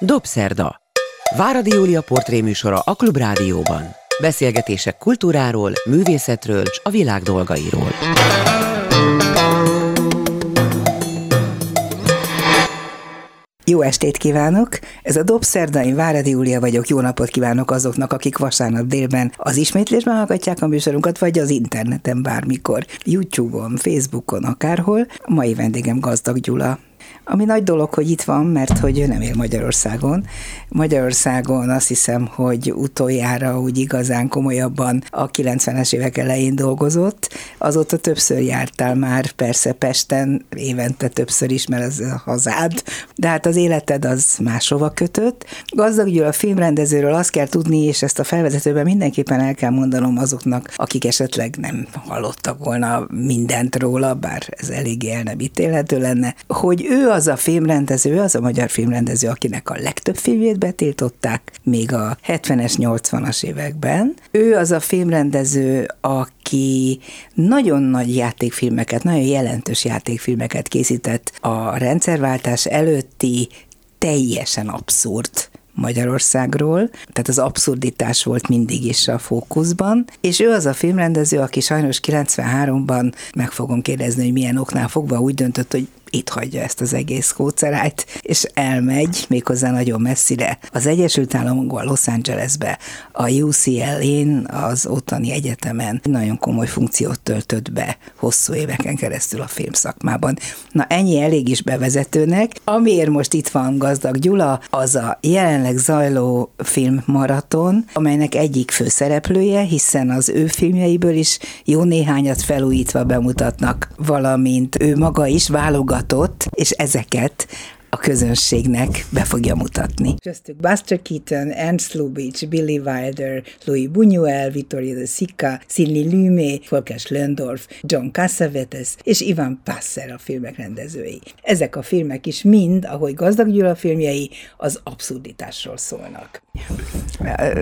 Dobszerda. Váradi Júlia portréműsora a Klubrádióban. Beszélgetések kultúráról, művészetről és a világ dolgairól. Jó estét kívánok! Ez a Dobszerda, én Váradi Júlia vagyok. Jó napot kívánok azoknak, akik vasárnap délben az ismétlésben hallgatják a műsorunkat, vagy az interneten bármikor. YouTube-on, Facebookon, akárhol. A mai vendégem Gazdag Gyula, ami nagy dolog, hogy itt van, mert hogy ő nem él Magyarországon. Magyarországon azt hiszem, hogy utoljára úgy igazán komolyabban a 90-es évek elején dolgozott. Azóta többször jártál már, persze Pesten, évente többször is, mert ez a hazád, de hát az életed az máshova kötött. Gazdag Gyula filmrendezőről azt kell tudni, és ezt a felvezetőben mindenképpen el kell mondanom azoknak, akik esetleg nem hallottak volna mindent róla, bár ez eléggé el nem ítélhető lenne, hogy ő az a filmrendező, az a magyar filmrendező, akinek a legtöbb filmjét betiltották még a 70-es, 80-as években. Ő az a filmrendező, aki nagyon nagy játékfilmeket, nagyon jelentős játékfilmeket készített a rendszerváltás előtti teljesen abszurd Magyarországról, tehát az abszurditás volt mindig is a fókuszban, és ő az a filmrendező, aki sajnos 93-ban meg fogom kérdezni, hogy milyen oknál fogva úgy döntött, hogy itt hagyja ezt az egész kócerájt, és elmegy méghozzá nagyon messzire. Az Egyesült Államokban, Los Angelesbe, a UCLA-n, az ottani egyetemen nagyon komoly funkciót töltött be hosszú éveken keresztül a filmszakmában. Na ennyi elég is bevezetőnek. Amiért most itt van Gazdag Gyula, az a jelenleg zajló filmmaraton, amelynek egyik főszereplője, hiszen az ő filmjeiből is jó néhányat felújítva bemutatnak, valamint ő maga is válogat mutatott, és ezeket a közönségnek be fogja mutatni. Köztük Buster Keaton, Ernst Lubitsch, Billy Wilder, Louis Buñuel, Vittorio de Sica, Sidney Lumet, Volker Schlöndorf, John Cassavetes és Ivan Passer a filmek rendezői. Ezek a filmek is mind, ahogy Gazdag Gyula filmjei, az abszurditásról szólnak.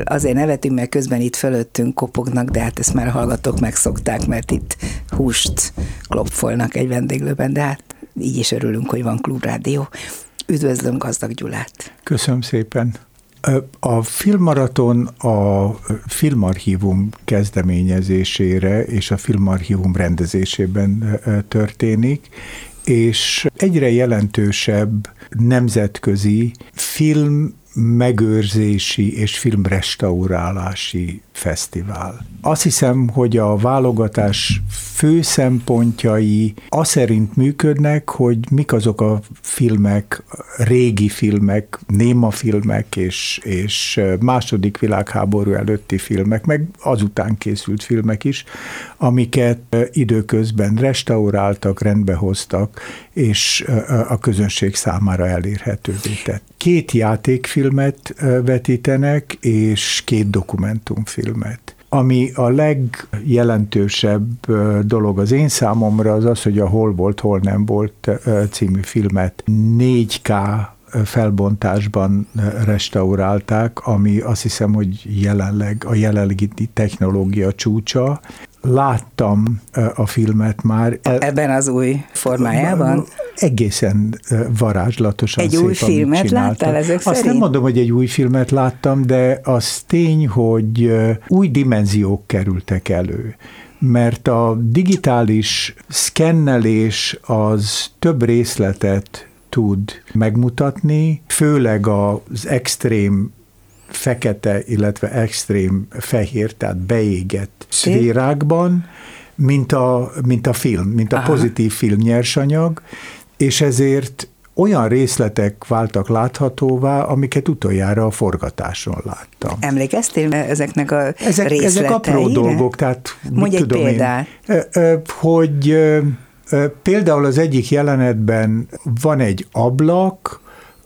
Azért nevetünk, mert közben itt fölöttünk kopognak, de hát ezt már a hallgatók megszokták, mert itt húst klopfolnak egy vendéglőben, de hát így is örülünk, hogy van klubrádió. Üdvözlöm Gazdag Gyulát! Köszönöm szépen! A filmmaraton a filmarchívum kezdeményezésére és a filmarchívum rendezésében történik, és egyre jelentősebb nemzetközi film megőrzési és filmrestaurálási fesztivál. Azt hiszem, hogy a válogatás fő szempontjai az szerint működnek, hogy mik azok a filmek, régi filmek, néma filmek és, és második világháború előtti filmek, meg azután készült filmek is, amiket időközben restauráltak, rendbehoztak, és a közönség számára elérhetővé tett. Két játékfilmet vetítenek, és két dokumentumfilmet. Ami a legjelentősebb dolog az én számomra az az, hogy a Hol volt, hol nem volt című filmet 4K felbontásban restaurálták, ami azt hiszem, hogy jelenleg a jelenlegi technológia csúcsa. Láttam a filmet már. Ebben az új formájában? Egészen varázslatosan Egy új filmet láttál ezek Azt szerint? nem mondom, hogy egy új filmet láttam, de az tény, hogy új dimenziók kerültek elő mert a digitális szkennelés az több részletet tud megmutatni, főleg az extrém fekete, illetve extrém fehér, tehát beégett szférákban, mint a, mint a film, mint a Aha. pozitív film nyersanyag, és ezért olyan részletek váltak láthatóvá, amiket utoljára a forgatáson láttam. Emlékeztél ezeknek a ezek, részleteire? Ezek apró dolgok, tehát Mondj egy példát. Én, hogy például az egyik jelenetben van egy ablak,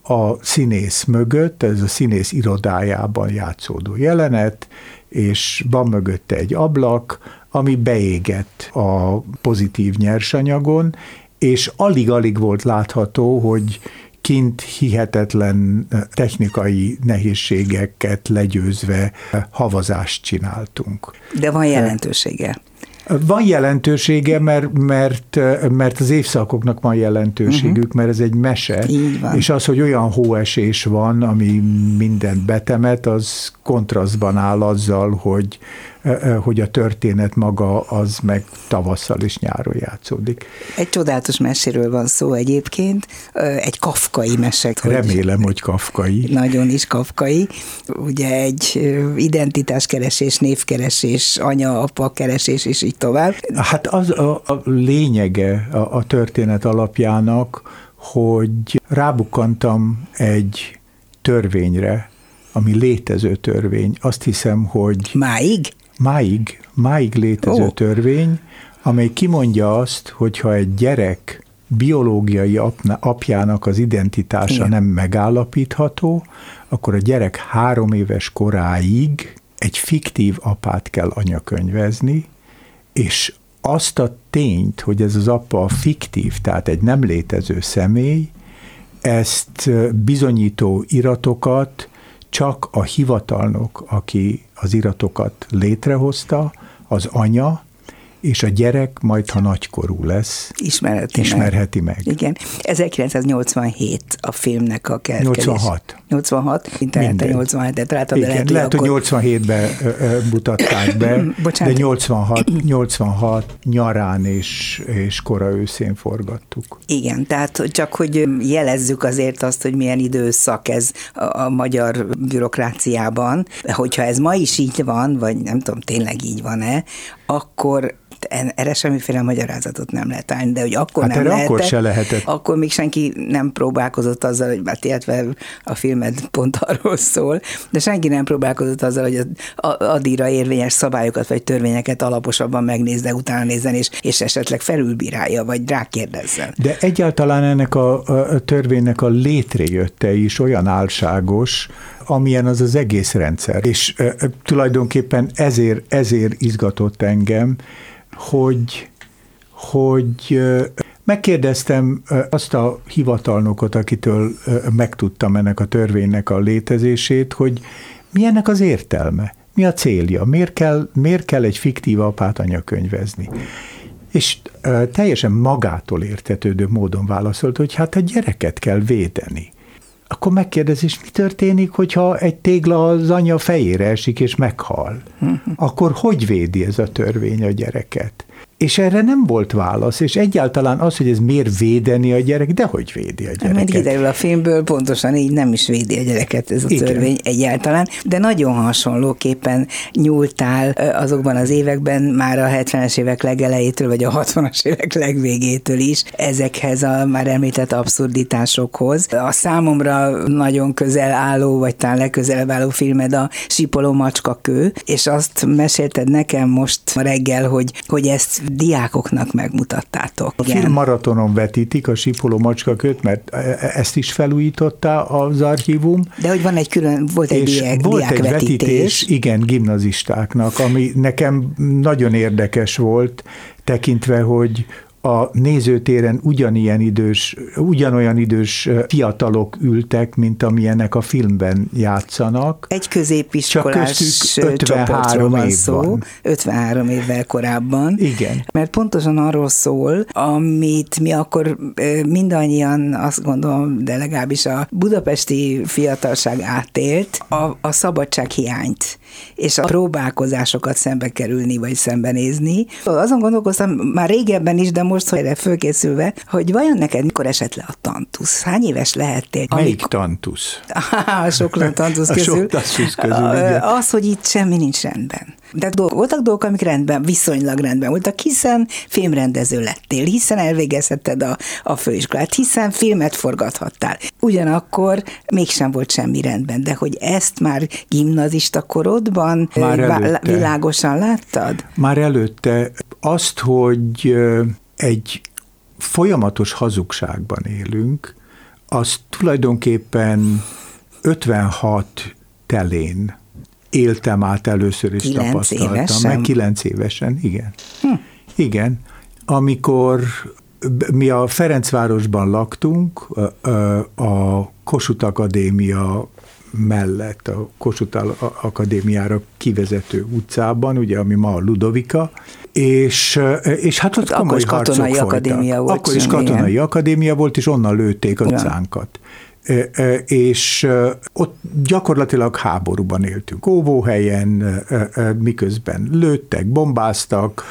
a színész mögött, ez a színész irodájában játszódó jelenet, és van mögötte egy ablak, ami beégett a pozitív nyersanyagon, és alig-alig volt látható, hogy kint hihetetlen technikai nehézségeket legyőzve havazást csináltunk. De van jelentősége. Van jelentősége, mert, mert, mert az évszakoknak van jelentőségük, uh-huh. mert ez egy mese, és az, hogy olyan hóesés van, ami mindent betemet, az kontrasztban áll azzal, hogy hogy a történet maga az meg tavasszal és nyáron játszódik. Egy csodálatos meséről van szó egyébként, egy kafkai mese. Remélem, hogy kafkai. Nagyon is kafkai. Ugye egy identitáskeresés, névkeresés, anya-apa keresés, és így tovább. Hát az a, a lényege a, a történet alapjának, hogy rábukkantam egy törvényre, ami létező törvény. Azt hiszem, hogy... Máig? Máig, máig létező oh. törvény, amely kimondja azt, hogyha egy gyerek biológiai apjának az identitása Igen. nem megállapítható, akkor a gyerek három éves koráig egy fiktív apát kell anyakönyvezni, és azt a tényt, hogy ez az apa fiktív, tehát egy nem létező személy, ezt bizonyító iratokat csak a hivatalnok, aki az iratokat létrehozta, az anya, és a gyerek majd, ha nagykorú lesz, ismerheti, ismerheti meg. meg. Igen. 1987 a filmnek a kelkelés. 86. 86, interneten 87 de találtam, Igen, lehet, lehet hogy, akkor... 87-ben mutatták be, de 86, 86 nyarán és, és kora őszén forgattuk. Igen, tehát csak hogy jelezzük azért azt, hogy milyen időszak ez a, a magyar bürokráciában, hogyha ez ma is így van, vagy nem tudom, tényleg így van-e, akkor erre semmiféle magyarázatot nem lehet állni, de hogy akkor hát nem lehetett, akkor se lehetett. Akkor még senki nem próbálkozott azzal, hogy hát illetve a filmed pont arról szól, de senki nem próbálkozott azzal, hogy addigra érvényes szabályokat vagy törvényeket alaposabban megnézze, utána nézzen, és, és esetleg felülbírálja, vagy rákérdezzen. De egyáltalán ennek a, a törvénynek a létrejötte is olyan álságos, amilyen az az egész rendszer. És e, tulajdonképpen ezért, ezért izgatott engem, hogy, hogy megkérdeztem azt a hivatalnokot, akitől megtudtam ennek a törvénynek a létezését, hogy mi ennek az értelme, mi a célja, miért kell, miért kell egy fiktív apát anyakönyvezni. És teljesen magától értetődő módon válaszolt, hogy hát a gyereket kell védeni akkor megkérdezi, és mi történik, hogyha egy tégla az anya fejére esik és meghal? Akkor hogy védi ez a törvény a gyereket? És erre nem volt válasz, és egyáltalán az, hogy ez miért védeni a gyerek, de hogy védi a gyereket. Mert kiderül a filmből, pontosan így nem is védi a gyereket ez a Igen. törvény egyáltalán, de nagyon hasonlóképpen nyúltál azokban az években, már a 70-es évek legelejétől, vagy a 60-as évek legvégétől is ezekhez a már említett abszurditásokhoz. A számomra nagyon közel álló, vagy talán legközelebb álló filmed a Sipoló macska kő, és azt mesélted nekem most reggel, hogy, hogy ezt diákoknak megmutattátok. A film maratonon vetítik a Sipoló macska köt, mert e- e- ezt is felújította az archívum. De hogy van egy külön, volt egy diák, volt egy vetítés, igen, gimnazistáknak, ami nekem nagyon érdekes volt, tekintve, hogy a nézőtéren ugyanilyen idős, ugyanolyan idős fiatalok ültek, mint amilyenek a filmben játszanak. Egy középiskolás Csak 53 van év szó, van. 53 évvel korábban. Igen. Mert pontosan arról szól, amit mi akkor mindannyian azt gondolom, de legalábbis a budapesti fiatalság átélt, a, a szabadság hiányt és a próbálkozásokat szembe kerülni, vagy szembenézni. Azon gondolkoztam már régebben is, de most, hogy erre fölkészülve, hogy vajon neked mikor esett le a tantusz? Hány éves lehettél? Melyik amik... tantusz? a sok tantusz közül. A sok tantusz közül, igen. Az, hogy itt semmi nincs rendben. De voltak dolgok, amik rendben, viszonylag rendben voltak, hiszen filmrendező lettél, hiszen elvégezhetted a, a főiskolát, hiszen filmet forgathattál. Ugyanakkor mégsem volt semmi rendben, de hogy ezt már gimnazista korodban már előtte, világosan láttad? Már előtte azt, hogy egy folyamatos hazugságban élünk, az tulajdonképpen 56 telén éltem át először is kilenc tapasztaltam. Évesen? Meg kilenc évesen, igen. Hm. Igen. Amikor mi a Ferencvárosban laktunk, a Kossuth Akadémia mellett a Kossuth Akadémiára kivezető utcában, ugye, ami ma a Ludovika, és, és hát ott hát komoly akkor harcok katonai akadémia volt. Akkor is katonai ilyen. akadémia volt, és onnan lőtték a utcánkat. És ott gyakorlatilag háborúban éltünk. Óvóhelyen, miközben lőttek, bombáztak,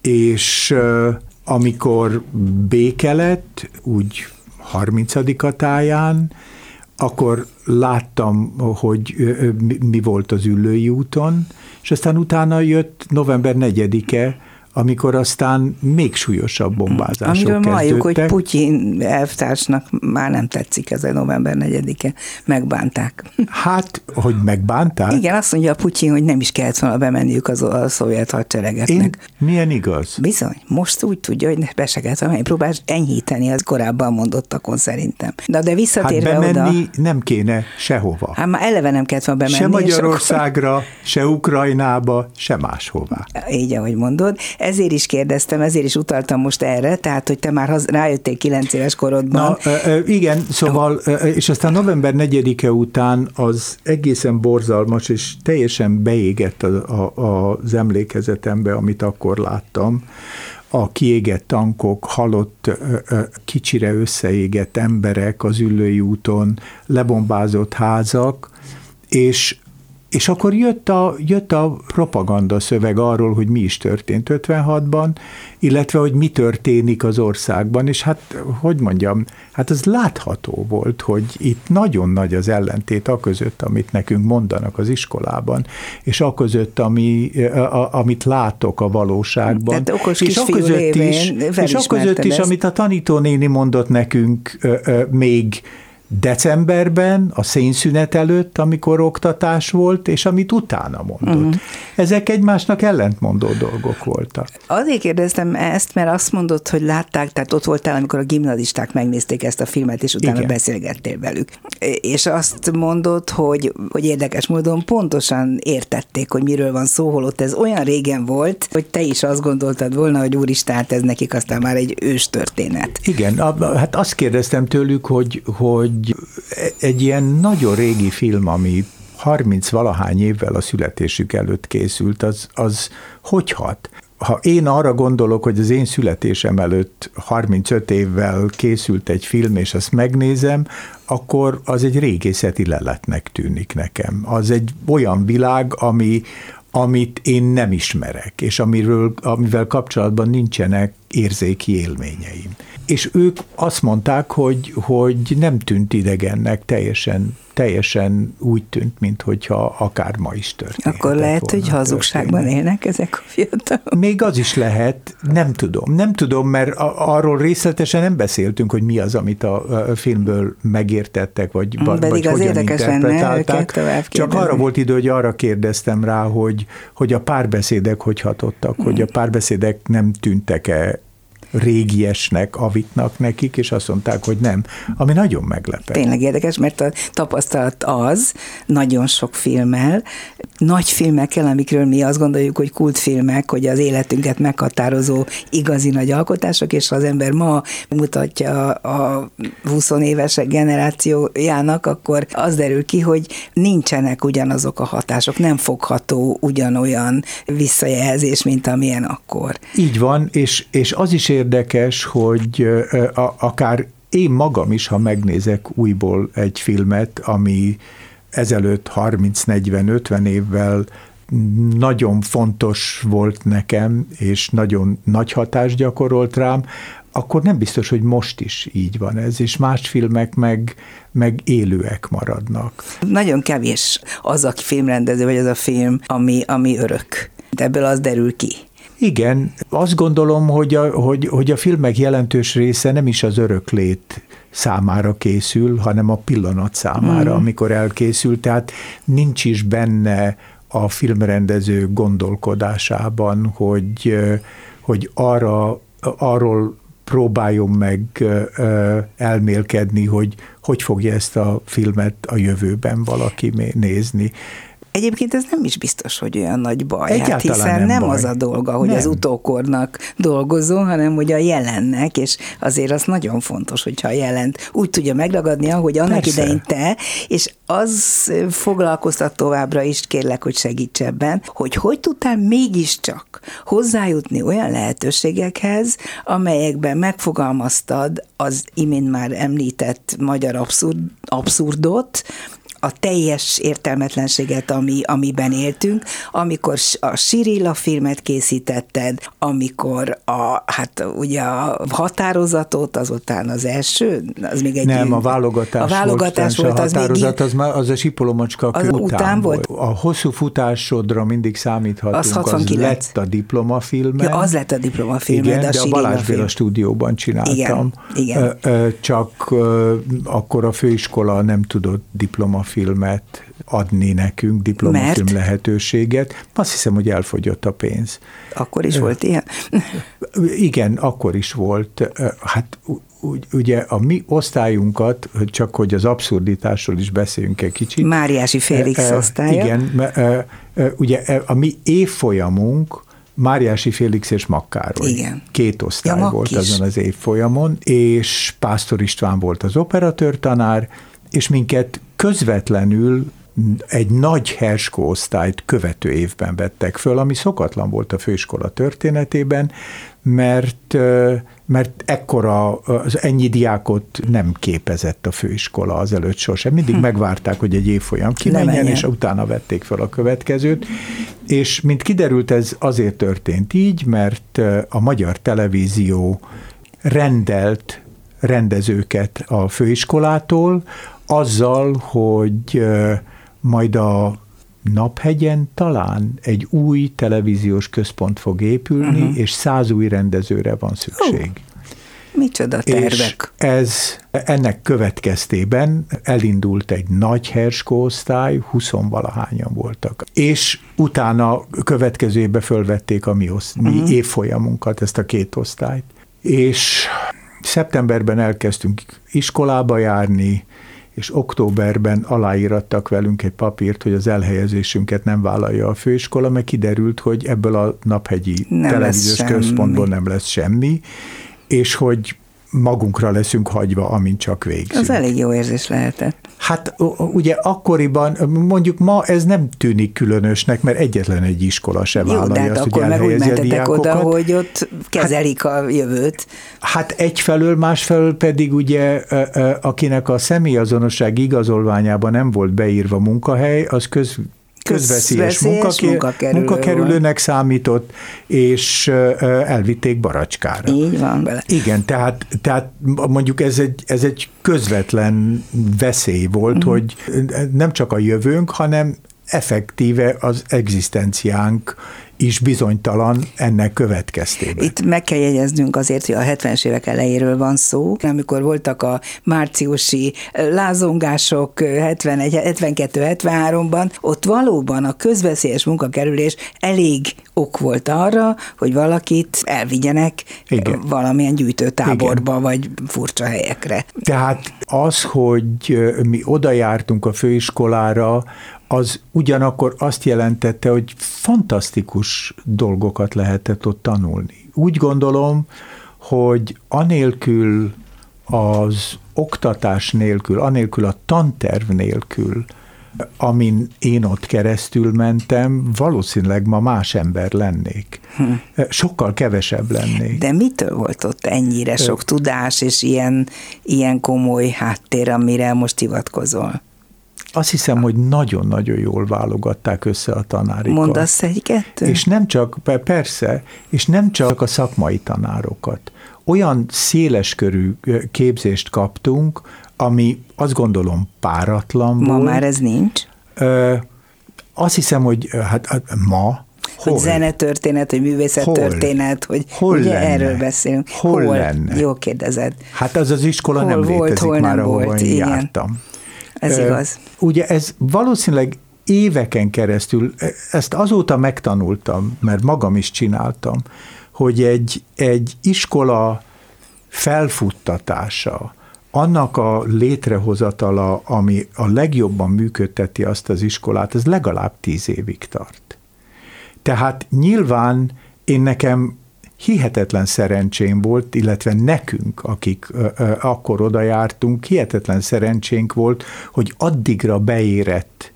és amikor béke lett, úgy 30 táján, akkor láttam, hogy mi volt az ülői úton, és aztán utána jött november 4-e, amikor aztán még súlyosabb bombázások Amiről kezdődtek. halljuk, hogy Putyin elvtársnak már nem tetszik ez a november 4-e, megbánták. Hát, hogy megbánták? Igen, azt mondja a Putyin, hogy nem is kellett volna bemenniük az, a szovjet hadseregetnek. Én, milyen igaz? Bizony, most úgy tudja, hogy be se kellett volna, próbál enyhíteni az korábban mondottakon szerintem. De, de visszatérve hát bemenni oda, nem kéne sehova. Hát már eleve nem kellett volna bemenni. Se Magyarországra, akkor... se Ukrajnába, se máshová. Így, ahogy mondod ezért is kérdeztem, ezért is utaltam most erre, tehát, hogy te már rájöttél kilenc éves korodban. Na, igen, szóval, és aztán november 4-e után az egészen borzalmas, és teljesen beégett a, a, az emlékezetembe, amit akkor láttam, a kiégett tankok, halott, kicsire összeégett emberek az ülői úton, lebombázott házak, és és akkor jött a, jött a propaganda szöveg arról, hogy mi is történt 56-ban, illetve hogy mi történik az országban, és hát, hogy mondjam, hát az látható volt, hogy itt nagyon nagy az ellentét a között, amit nekünk mondanak az iskolában, és a között, ami, a, amit látok a valóságban. Tehát okos és a között is, és a között is, amit a tanítónéni mondott nekünk ö, ö, még decemberben, a szénszünet előtt, amikor oktatás volt, és amit utána mondott. Uh-huh. Ezek egymásnak ellentmondó dolgok voltak. Azért kérdeztem ezt, mert azt mondod, hogy látták, tehát ott voltál, amikor a gimnazisták megnézték ezt a filmet, és utána Igen. beszélgettél velük. És azt mondod, hogy, hogy érdekes módon pontosan értették, hogy miről van szó, holott ez olyan régen volt, hogy te is azt gondoltad volna, hogy úristen, hát ez nekik aztán már egy ős történet. Igen, hát azt kérdeztem tőlük, hogy, hogy hogy egy ilyen nagyon régi film, ami 30 valahány évvel a születésük előtt készült, az, az hogy hat? Ha én arra gondolok, hogy az én születésem előtt 35 évvel készült egy film, és azt megnézem, akkor az egy régészeti leletnek tűnik nekem. Az egy olyan világ, ami, amit én nem ismerek, és amiről, amivel kapcsolatban nincsenek érzéki élményeim. És ők azt mondták, hogy, hogy nem tűnt idegennek, teljesen, teljesen úgy tűnt, mintha akár ma is történt. Akkor lehet, hogy hazugságban történet. élnek ezek a fiatalok. Még az is lehet, nem tudom. Nem tudom, mert arról részletesen nem beszéltünk, hogy mi az, amit a filmből megértettek, vagy, Pedig vagy az hogyan interpretálták. Lenne Csak arra volt idő, hogy arra kérdeztem rá, hogy, hogy a párbeszédek hogy hatottak, hmm. hogy a párbeszédek nem tűntek-e régiesnek, avitnak nekik, és azt mondták, hogy nem, ami nagyon meglepett. Tényleg érdekes, mert a tapasztalat az, nagyon sok filmmel, nagy filmekkel, amikről mi azt gondoljuk, hogy kultfilmek, hogy az életünket meghatározó igazi nagy alkotások, és ha az ember ma mutatja a 20 éves generációjának, akkor az derül ki, hogy nincsenek ugyanazok a hatások, nem fogható ugyanolyan visszajelzés, mint amilyen akkor. Így van, és, és az is érdekes, hogy a, akár én magam is, ha megnézek újból egy filmet, ami ezelőtt 30-40-50 évvel nagyon fontos volt nekem, és nagyon nagy hatást gyakorolt rám, akkor nem biztos, hogy most is így van ez, és más filmek meg, meg élőek maradnak. Nagyon kevés az a filmrendező, vagy az a film, ami, ami örök. De ebből az derül ki. Igen, azt gondolom, hogy a, hogy, hogy a filmek jelentős része nem is az öröklét számára készül, hanem a pillanat számára, mm. amikor elkészül, tehát nincs is benne a filmrendező gondolkodásában, hogy, hogy arra, arról próbáljon meg elmélkedni, hogy hogy fogja ezt a filmet a jövőben valaki nézni Egyébként ez nem is biztos, hogy olyan nagy baj, Egyáltalán hát hiszen nem nem, baj. az a dolga, hogy Nem. az utókornak dolgozó, hanem hogy a jelennek, és azért az nagyon fontos, hogyha a jelent úgy tudja megragadni, ahogy annak Persze. idején te, és az foglalkoztat továbbra is, kérlek, hogy segíts ebben, hogy hogy tudtál mégiscsak hozzájutni olyan lehetőségekhez, amelyekben megfogalmaztad az imént már említett magyar abszurd, abszurdot, a teljes értelmetlenséget, ami, amiben éltünk, amikor a Sirilla filmet készítetted, amikor a, hát ugye a határozatot, azután az első, az még egy... Nem, a válogatás, a válogatás volt, volt, a az határozat, az, már, az a sipolomocska Az után, után volt? A hosszú futásodra mindig számíthatunk, Az az, 69. lett a diplomafilme. Ja, az lett a diplomafilmed, Igen, a de a Sirilla Balázs Béla stúdióban csináltam. Igen, igen. Csak akkor a főiskola nem tudott diplomafilmet adni nekünk, diplomafilm Mert? lehetőséget. Azt hiszem, hogy elfogyott a pénz. Akkor is volt ilyen? Igen, akkor is volt. Hát ugye a mi osztályunkat, csak hogy az abszurditásról is beszéljünk egy kicsit. Máriási Félix osztálya. Igen, ugye a mi évfolyamunk Máriási Félix és Makkároly. Igen. Két osztály Ja, volt is. azon az évfolyamon, és Pásztor István volt az operatőr tanár, és minket közvetlenül egy nagy Herskó osztályt követő évben vettek föl, ami szokatlan volt a főiskola történetében, mert, mert ekkora, az ennyi diákot nem képezett a főiskola az előtt sosem. Mindig Hm. megvárták, hogy egy évfolyam kimenjen, menjen. és utána vették fel a következőt. És mint kiderült, ez azért történt így, mert a magyar televízió rendelt rendezőket a főiskolától, azzal, hogy majd a Naphegyen talán egy új televíziós központ fog épülni, uh-huh. és száz új rendezőre van szükség. Micsoda És tervek. ez ennek következtében elindult egy nagy herskó osztály, huszonvalahányan voltak. És utána következő évben fölvették a mi, osz, mi uh-huh. évfolyamunkat, ezt a két osztályt. És szeptemberben elkezdtünk iskolába járni, és októberben aláírattak velünk egy papírt, hogy az elhelyezésünket nem vállalja a főiskola, mert kiderült, hogy ebből a naphegyi Nem televíziós központból nem lesz semmi, és hogy magunkra leszünk hagyva, amint csak végzünk. Az elég jó érzés lehetett. Hát ugye akkoriban, mondjuk ma ez nem tűnik különösnek, mert egyetlen egy iskola se Jó, de vállalja hát azt, hogy akkor meg úgy mentetek oda, hogy ott kezelik a jövőt. Hát egyfelől, másfelől pedig ugye, akinek a személyazonosság igazolványában nem volt beírva munkahely, az köz, közveszélyes Közveszélyes munkakerülő munkakerülőnek számított, és elvitték baracskára. Így van vele. Igen, tehát, tehát mondjuk ez egy, ez egy közvetlen veszély volt, uh-huh. hogy nem csak a jövőnk, hanem effektíve az egzisztenciánk is bizonytalan ennek következtében. Itt meg kell jegyeznünk azért, hogy a 70-es évek elejéről van szó, amikor voltak a márciusi lázongások 71-72-73-ban, ott valóban a közveszélyes munkakerülés elég ok volt arra, hogy valakit elvigyenek Igen. valamilyen gyűjtőtáborba, Igen. vagy furcsa helyekre. Tehát az, hogy mi oda jártunk a főiskolára, az ugyanakkor azt jelentette, hogy fantasztikus dolgokat lehetett ott tanulni. Úgy gondolom, hogy anélkül az oktatás nélkül, anélkül a tanterv nélkül, amin én ott keresztül mentem, valószínűleg ma más ember lennék. Hm. Sokkal kevesebb lennék. De mitől volt ott ennyire sok tudás és ilyen, ilyen komoly háttér, amire most hivatkozol? Azt hiszem, hogy nagyon-nagyon jól válogatták össze a tanárikat. Mondasz egy-kettő? És nem csak, per- persze, és nem csak a szakmai tanárokat. Olyan széleskörű képzést kaptunk, ami azt gondolom páratlan Ma volt. már ez nincs? Ö, azt hiszem, hogy hát, hát ma, Hogy zenetörténet, hogy művészettörténet, hogy Hol ugye lenne? erről beszélünk. Hol lenne? Jó kérdezed. Hát az az iskola Hol nem volt, létezik hol már, volt, én igen. jártam. Ez Ö, igaz. Ugye ez valószínűleg éveken keresztül, ezt azóta megtanultam, mert magam is csináltam, hogy egy, egy iskola felfuttatása annak a létrehozatala, ami a legjobban működteti azt az iskolát, az legalább tíz évig tart. Tehát nyilván én nekem hihetetlen szerencsém volt, illetve nekünk, akik akkor oda jártunk, hihetetlen szerencsénk volt, hogy addigra beérett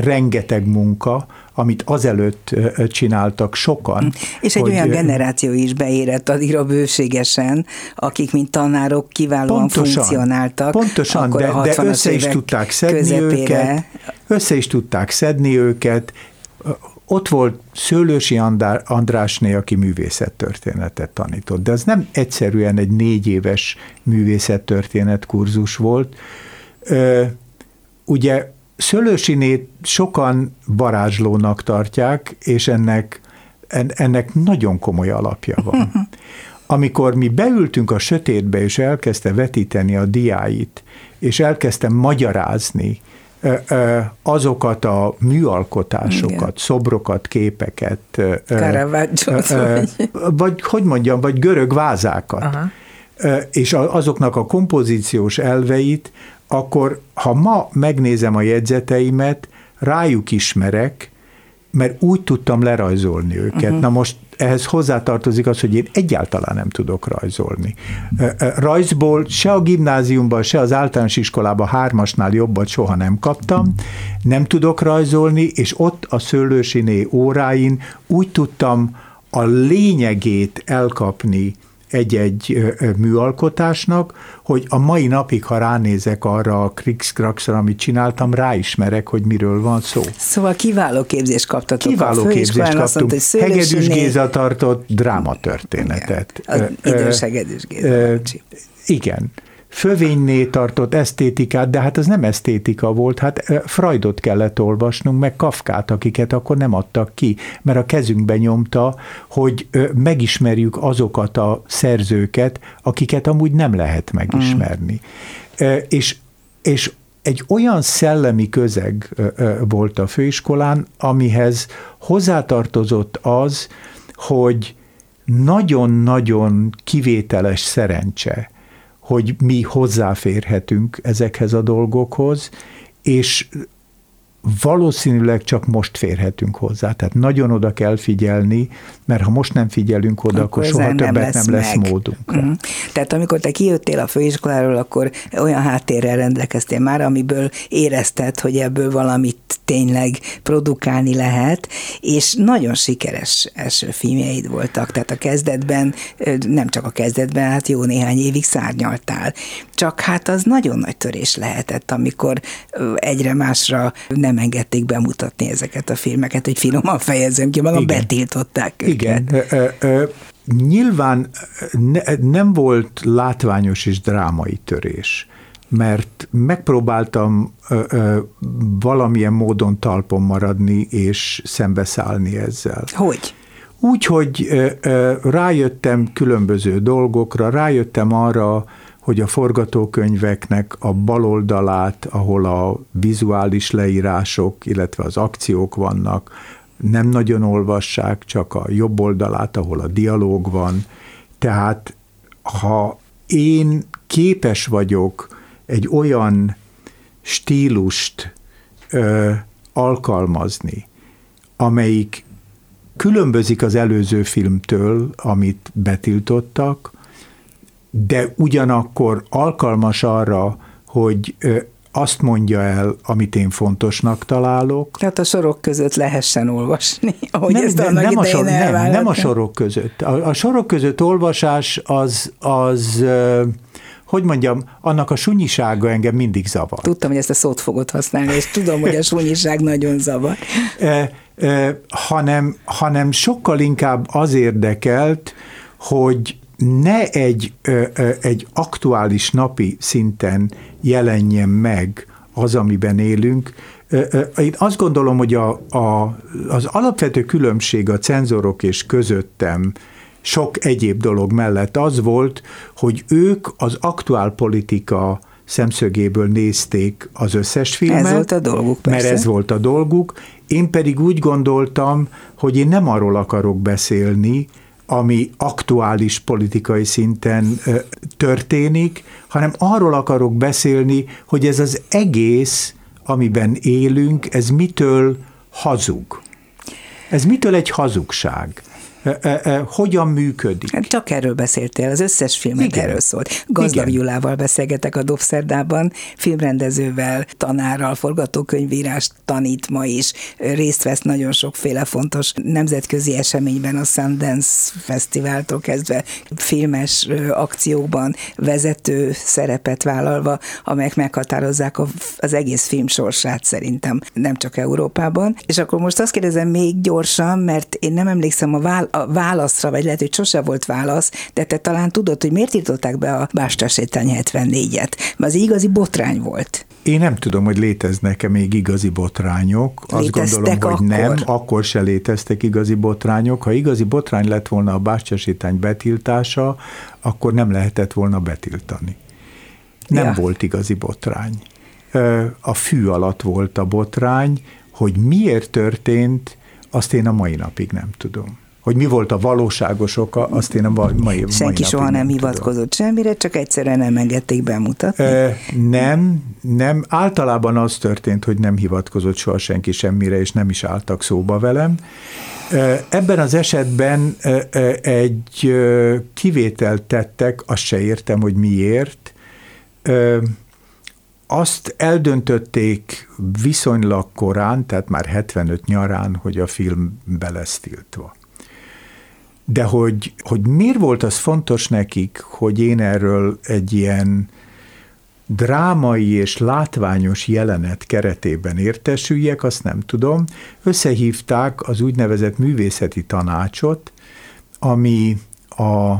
rengeteg munka, amit azelőtt csináltak sokan. És egy hogy, olyan generáció is beérett addigra bőségesen, akik, mint tanárok kiválóan pontosan, funkcionáltak. Pontosan, de, de össze is tudták szedni közepére. őket, össze is tudták szedni őket, ott volt Szőlősi Andrásné, aki művészettörténetet tanított, de az nem egyszerűen egy négy éves művészettörténet kurzus volt. Ugye Szőlősinét sokan varázslónak tartják, és ennek, ennek nagyon komoly alapja van. Amikor mi beültünk a sötétbe, és elkezdte vetíteni a diáit, és elkezdtem magyarázni, azokat a műalkotásokat, Igen. szobrokat, képeket, vagy. vagy hogy mondjam, vagy görög vázákat, Aha. és azoknak a kompozíciós elveit, akkor ha ma megnézem a jegyzeteimet, rájuk ismerek, mert úgy tudtam lerajzolni őket. Uh-huh. Na most ehhez hozzátartozik az, hogy én egyáltalán nem tudok rajzolni. Rajzból se a gimnáziumban, se az általános iskolában hármasnál jobbat soha nem kaptam, nem tudok rajzolni, és ott a szőlősiné óráin úgy tudtam a lényegét elkapni egy-egy műalkotásnak, hogy a mai napig, ha ránézek arra a krikszkrakszra, amit csináltam, ráismerek, hogy miről van szó. Szóval kiváló képzést kaptatok kiváló a képzést kaptunk. Mondta, Hegedűs Géza tartott drámatörténetet. Igen, az idős Hegedűs Géza. Igen fövényné tartott esztétikát, de hát ez nem esztétika volt, hát Freudot kellett olvasnunk, meg Kafkát, akiket akkor nem adtak ki, mert a kezünkbe nyomta, hogy megismerjük azokat a szerzőket, akiket amúgy nem lehet megismerni. Mm. És, és egy olyan szellemi közeg volt a főiskolán, amihez hozzátartozott az, hogy nagyon-nagyon kivételes szerencse, hogy mi hozzáférhetünk ezekhez a dolgokhoz, és valószínűleg csak most férhetünk hozzá. Tehát nagyon oda kell figyelni, mert ha most nem figyelünk oda, akkor, akkor soha többet nem lesz, nem lesz módunk. Mm. Tehát amikor te kijöttél a főiskoláról, akkor olyan háttérrel rendelkeztél már, amiből érezted, hogy ebből valamit tényleg produkálni lehet, és nagyon sikeres első filmjeid voltak. Tehát a kezdetben, nem csak a kezdetben, hát jó néhány évig szárnyaltál. Csak hát az nagyon nagy törés lehetett, amikor egyre másra nem nem engedték bemutatni ezeket a filmeket, hogy finoman fejezem ki magam, Igen. betiltották őket. Igen. Ö, ö, nyilván ne, nem volt látványos és drámai törés mert megpróbáltam ö, ö, valamilyen módon talpon maradni és szembeszállni ezzel. Hogy? Úgy, hogy ö, ö, rájöttem különböző dolgokra, rájöttem arra, hogy a forgatókönyveknek a baloldalát, ahol a vizuális leírások, illetve az akciók vannak, nem nagyon olvassák, csak a jobb oldalát, ahol a dialóg van. Tehát ha én képes vagyok egy olyan stílust ö, alkalmazni, amelyik különbözik az előző filmtől, amit betiltottak, de ugyanakkor alkalmas arra, hogy azt mondja el, amit én fontosnak találok. Tehát a sorok között lehessen olvasni, ahogy nem, ezt nem, nem, a sor, nem, nem a sorok között. A, a sorok között olvasás az, az hogy mondjam, annak a sunyisága engem mindig zavar. Tudtam, hogy ezt a szót fogod használni, és tudom, hogy a sunyiság nagyon zavar. E, e, hanem, hanem sokkal inkább az érdekelt, hogy ne egy, egy aktuális napi szinten jelenjen meg az, amiben élünk. Én azt gondolom, hogy a, a, az alapvető különbség a cenzorok és közöttem sok egyéb dolog mellett az volt, hogy ők az aktuál politika szemszögéből nézték az összes filmet. Ez volt a dolguk, persze. Mert ez volt a dolguk. Én pedig úgy gondoltam, hogy én nem arról akarok beszélni, ami aktuális politikai szinten történik, hanem arról akarok beszélni, hogy ez az egész, amiben élünk, ez mitől hazug. Ez mitől egy hazugság? Hogyan működik. Hát csak erről beszéltél, az összes filmet Igen. erről szólt. Gazdag Igen. Julával beszélgetek a Dobszerdában, filmrendezővel, tanárral, forgatókönyvírást tanít ma is, részt vesz nagyon sokféle fontos nemzetközi eseményben, a Sundance Fesztiváltól kezdve filmes akciókban vezető szerepet vállalva, amelyek meghatározzák az egész film sorsát szerintem, nem csak Európában. És akkor most azt kérdezem még gyorsan, mert én nem emlékszem a vál a válaszra, vagy lehet, hogy sose volt válasz, de te talán tudod, hogy miért írtották be a Bástasétány 74-et? Mert az igazi botrány volt. Én nem tudom, hogy léteznek-e még igazi botrányok. Azt gondolom, hogy akkor? nem, akkor se léteztek igazi botrányok. Ha igazi botrány lett volna a bástyasítány betiltása, akkor nem lehetett volna betiltani. Nem ja. volt igazi botrány. A fű alatt volt a botrány, hogy miért történt, azt én a mai napig nem tudom. Hogy mi volt a valóságos oka, azt én a mai, mai Senki soha nem, nem hivatkozott semmire, csak egyszerűen nem engedték bemutatni? E, nem, nem. Általában az történt, hogy nem hivatkozott soha senki semmire, és nem is álltak szóba velem. Ebben az esetben egy kivételt tettek, azt se értem, hogy miért. Azt eldöntötték viszonylag korán, tehát már 75 nyarán, hogy a film be lesz tiltva. De hogy, hogy miért volt az fontos nekik, hogy én erről egy ilyen drámai és látványos jelenet keretében értesüljek, azt nem tudom. Összehívták az úgynevezett művészeti tanácsot, ami a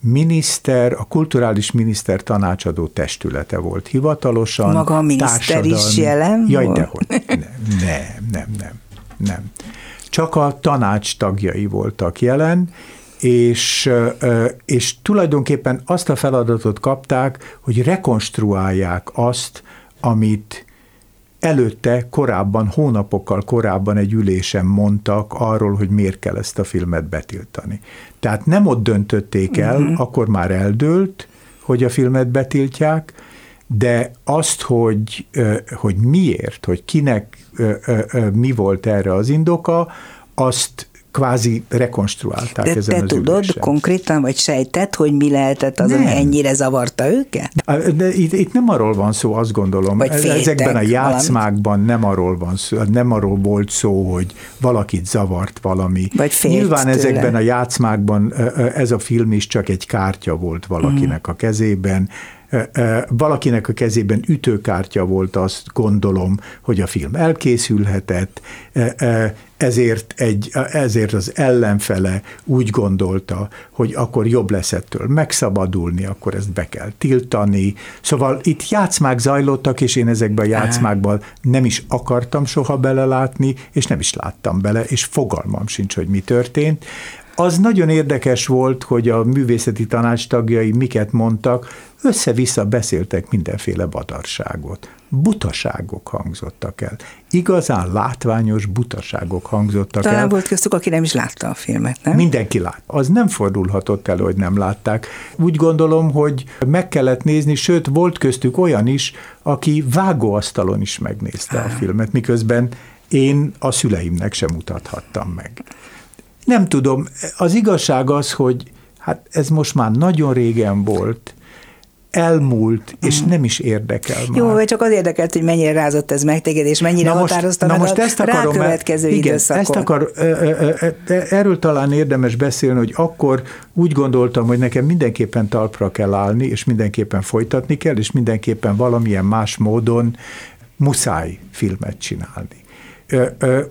miniszter, a kulturális miniszter tanácsadó testülete volt hivatalosan. Maga a miniszter is jelen Jaj, dehogy. Nem, nem, nem, nem. nem csak a tanács tagjai voltak jelen, és, és tulajdonképpen azt a feladatot kapták, hogy rekonstruálják azt, amit előtte, korábban, hónapokkal korábban egy ülésen mondtak arról, hogy miért kell ezt a filmet betiltani. Tehát nem ott döntötték el, uh-huh. akkor már eldőlt, hogy a filmet betiltják, de azt, hogy, hogy miért, hogy kinek mi volt erre az indoka, azt kvázi rekonstruálták De ezen te az tudod ülésen. konkrétan, vagy sejtett, hogy mi lehetett az, ami ennyire zavarta őket? De itt, itt nem arról van szó, azt gondolom. Vagy féltek, Ezekben a játszmákban valamit. nem arról van szó, nem arról volt szó, hogy valakit zavart valami. Vagy Nyilván tőle. ezekben a játszmákban ez a film is csak egy kártya volt valakinek a kezében, valakinek a kezében ütőkártya volt, azt gondolom, hogy a film elkészülhetett, ezért, egy, ezért az ellenfele úgy gondolta, hogy akkor jobb lesz ettől megszabadulni, akkor ezt be kell tiltani. Szóval itt játszmák zajlottak, és én ezekben a játszmákban nem is akartam soha belelátni, és nem is láttam bele, és fogalmam sincs, hogy mi történt. Az nagyon érdekes volt, hogy a művészeti tanács tagjai miket mondtak, össze-vissza beszéltek mindenféle badarságot. Butaságok hangzottak el. Igazán látványos butaságok hangzottak Talán el. volt köztük, aki nem is látta a filmet, nem? Mindenki lát. Az nem fordulhatott elő, hogy nem látták. Úgy gondolom, hogy meg kellett nézni, sőt, volt köztük olyan is, aki vágóasztalon is megnézte a filmet, miközben én a szüleimnek sem mutathattam meg. Nem tudom, az igazság az, hogy hát ez most már nagyon régen volt, elmúlt, és mm. nem is érdekel már. Jó, csak az érdekelt, hogy mennyire rázott ez meg téged, és mennyire na most, határozta na most ezt akarom, rákövetkező igen, időszakon. Ezt akar, erről talán érdemes beszélni, hogy akkor úgy gondoltam, hogy nekem mindenképpen talpra kell állni, és mindenképpen folytatni kell, és mindenképpen valamilyen más módon muszáj filmet csinálni.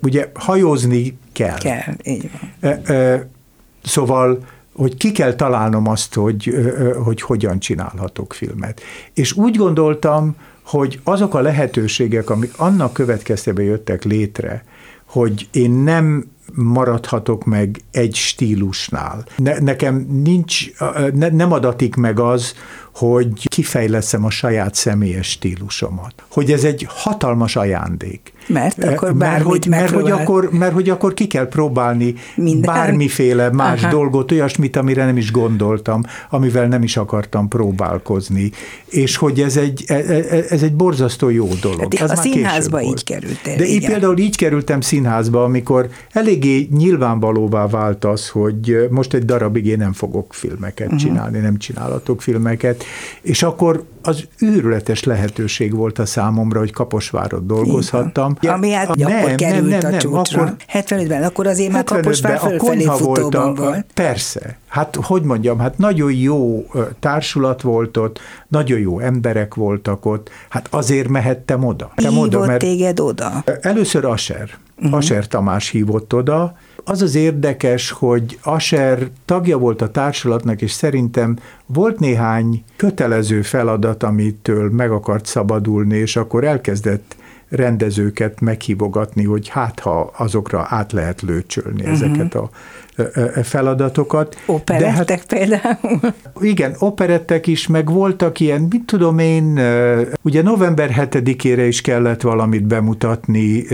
Ugye hajózni kell. Kell, így van. Szóval hogy ki kell találnom azt, hogy, hogy hogyan csinálhatok filmet. És úgy gondoltam, hogy azok a lehetőségek, amik annak következtében jöttek létre, hogy én nem maradhatok meg egy stílusnál. Ne, nekem nincs, ne, nem adatik meg az, hogy kifejleszem a saját személyes stílusomat. Hogy ez egy hatalmas ajándék. Mert akkor mert hogy, mert, hogy akkor, mert hogy akkor ki kell próbálni Minden. bármiféle más Aha. dolgot, olyasmit, amire nem is gondoltam, amivel nem is akartam próbálkozni. És hogy ez egy, e, e, e, ez egy borzasztó jó dolog. Hát, a színházba így kerültél. De így például így kerültem színházba, amikor eléggé nyilvánvalóvá vált az, hogy most egy darabig én nem fogok filmeket uh-huh. csinálni, nem csinálatok filmeket, és akkor az őrületes lehetőség volt a számomra, hogy Kaposvárot dolgozhattam. Ja, Ami hát nem, akkor került nem, nem, a csúcsra. Akkor, 75-ben, akkor azért már Kaposvár fölfelé futóban volt. Persze. Hát, hogy mondjam, hát nagyon jó társulat volt ott, nagyon jó emberek voltak ott, hát azért mehettem oda. Hívott oda, mert téged oda? Először Aser. Uh-huh. Aser Tamás hívott oda, az az érdekes, hogy Aser tagja volt a társulatnak, és szerintem volt néhány kötelező feladat, amitől meg akart szabadulni, és akkor elkezdett rendezőket meghívogatni, hogy hát ha azokra át lehet lőcsölni uh-huh. ezeket a feladatokat. Operettek De hát, például? Igen, operettek is, meg voltak ilyen, mit tudom én, ugye november 7-ére is kellett valamit bemutatni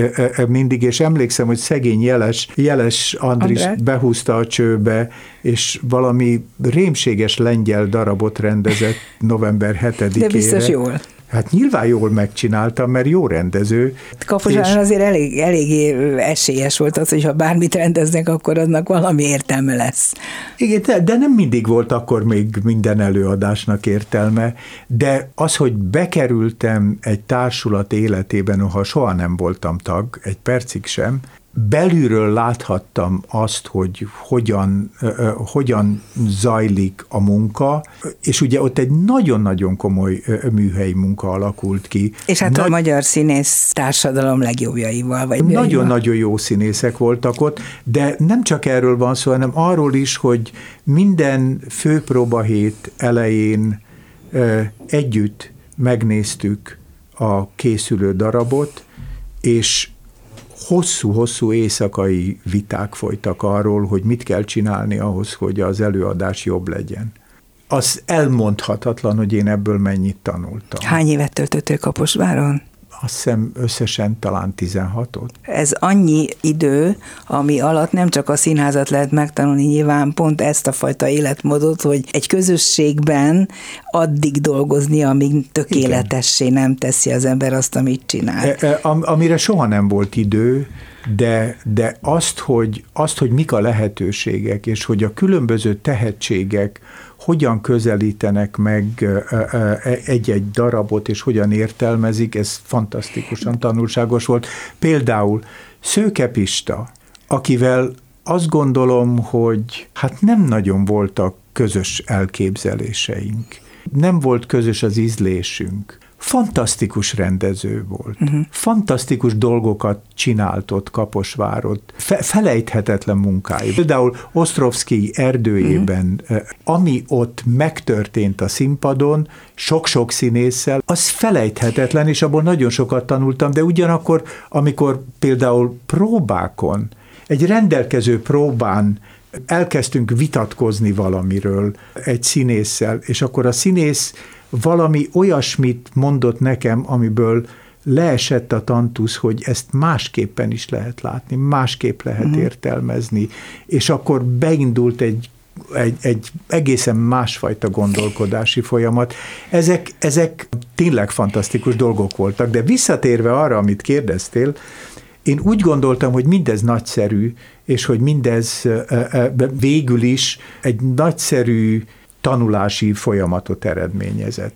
mindig, és emlékszem, hogy szegény Jeles, Jeles Andris André? behúzta a csőbe, és valami rémséges lengyel darabot rendezett november 7-ére. De biztos jól. Hát nyilván jól megcsináltam, mert jó rendező. Kaposán és... azért elég, eléggé esélyes volt az, hogy ha bármit rendeznek, akkor annak valami értelme lesz. Igen, de, de nem mindig volt akkor még minden előadásnak értelme, de az, hogy bekerültem egy társulat életében, ha soha nem voltam tag, egy percig sem, belülről láthattam azt, hogy hogyan, hogyan zajlik a munka, és ugye ott egy nagyon-nagyon komoly műhelyi munka alakult ki. És hát Nagy, a magyar színész társadalom legjobbjaival, vagy Nagyon-nagyon jó színészek voltak ott, de nem csak erről van szó, hanem arról is, hogy minden főpróbahét elején együtt megnéztük a készülő darabot, és hosszú-hosszú éjszakai viták folytak arról, hogy mit kell csinálni ahhoz, hogy az előadás jobb legyen. Az elmondhatatlan, hogy én ebből mennyit tanultam. Hány évet töltöttél Kaposváron? Azt hiszem összesen talán 16-ot. Ez annyi idő, ami alatt nem csak a színházat lehet megtanulni, nyilván pont ezt a fajta életmódot, hogy egy közösségben addig dolgozni, amíg tökéletessé nem teszi az ember azt, amit csinál. E, e, amire soha nem volt idő, de, de azt, hogy, azt, hogy mik a lehetőségek, és hogy a különböző tehetségek hogyan közelítenek meg egy-egy darabot, és hogyan értelmezik, ez fantasztikusan tanulságos volt. Például Szőke Pista, akivel azt gondolom, hogy hát nem nagyon voltak közös elképzeléseink. Nem volt közös az ízlésünk fantasztikus rendező volt. Uh-huh. Fantasztikus dolgokat csinált ott Kaposvárot. Fe- felejthetetlen munkái. Például Ostrovszki erdőjében, uh-huh. ami ott megtörtént a színpadon, sok-sok színésszel, az felejthetetlen, és abból nagyon sokat tanultam, de ugyanakkor, amikor például próbákon, egy rendelkező próbán elkezdtünk vitatkozni valamiről egy színésszel, és akkor a színész valami olyasmit mondott nekem, amiből leesett a tantusz, hogy ezt másképpen is lehet látni, másképp lehet uh-huh. értelmezni, és akkor beindult egy egy, egy egészen másfajta gondolkodási folyamat. Ezek, ezek tényleg fantasztikus dolgok voltak, de visszatérve arra, amit kérdeztél, én úgy gondoltam, hogy mindez nagyszerű, és hogy mindez végül is egy nagyszerű tanulási folyamatot eredményezett.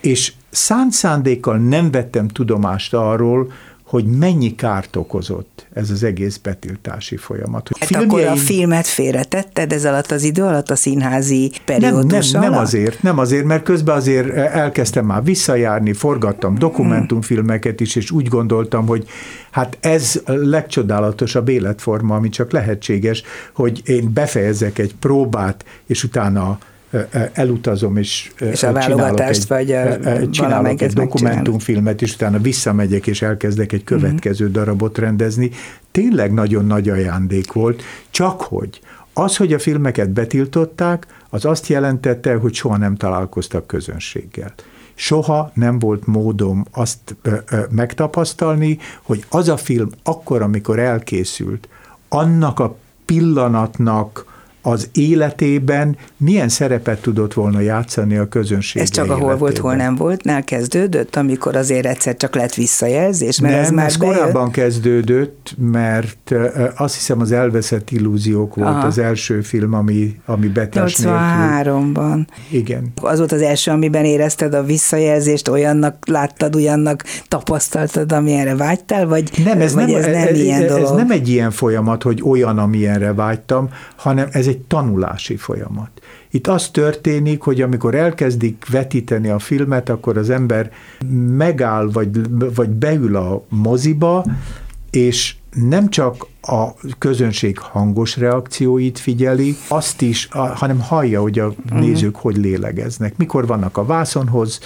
És szánt szándékkal nem vettem tudomást arról, hogy mennyi kárt okozott ez az egész betiltási folyamat. Hogy hát filmjeim... akkor a filmet félretetted ez alatt az idő alatt a színházi periódus nem, nem, nem azért, nem azért, mert közben azért elkezdtem már visszajárni, forgattam dokumentumfilmeket is, és úgy gondoltam, hogy hát ez a legcsodálatosabb életforma, ami csak lehetséges, hogy én befejezek egy próbát, és utána elutazom, és, és a csinálok egy, vagy a, csinálok egy dokumentumfilmet, és utána visszamegyek, és elkezdek egy következő uh-huh. darabot rendezni. Tényleg nagyon nagy ajándék volt, csak hogy Az, hogy a filmeket betiltották, az azt jelentette, hogy soha nem találkoztak közönséggel. Soha nem volt módom azt ö, ö, megtapasztalni, hogy az a film akkor, amikor elkészült, annak a pillanatnak az életében milyen szerepet tudott volna játszani a közönség Ez csak életében. ahol volt, hol nem volt, nál kezdődött, amikor azért egyszer csak lett visszajelzés, mert nem, ez már ez bejött. korábban kezdődött, mert azt hiszem az Elveszett illúziók volt Aha. az első film, ami, ami betás nélkül. 83-ban. Igen. Az volt az első, amiben érezted a visszajelzést, olyannak láttad, olyannak tapasztaltad, amilyenre vágytál, vagy, Nem, ez, vagy nem, ez nem ez, ilyen ez dolog? nem egy ilyen folyamat, hogy olyan, amilyenre vágytam, hanem ez egy tanulási folyamat. Itt az történik, hogy amikor elkezdik vetíteni a filmet, akkor az ember megáll, vagy, vagy beül a moziba, és nem csak a közönség hangos reakcióit figyeli, azt is, hanem hallja, hogy a uh-huh. nézők hogy lélegeznek, mikor vannak a vászonhoz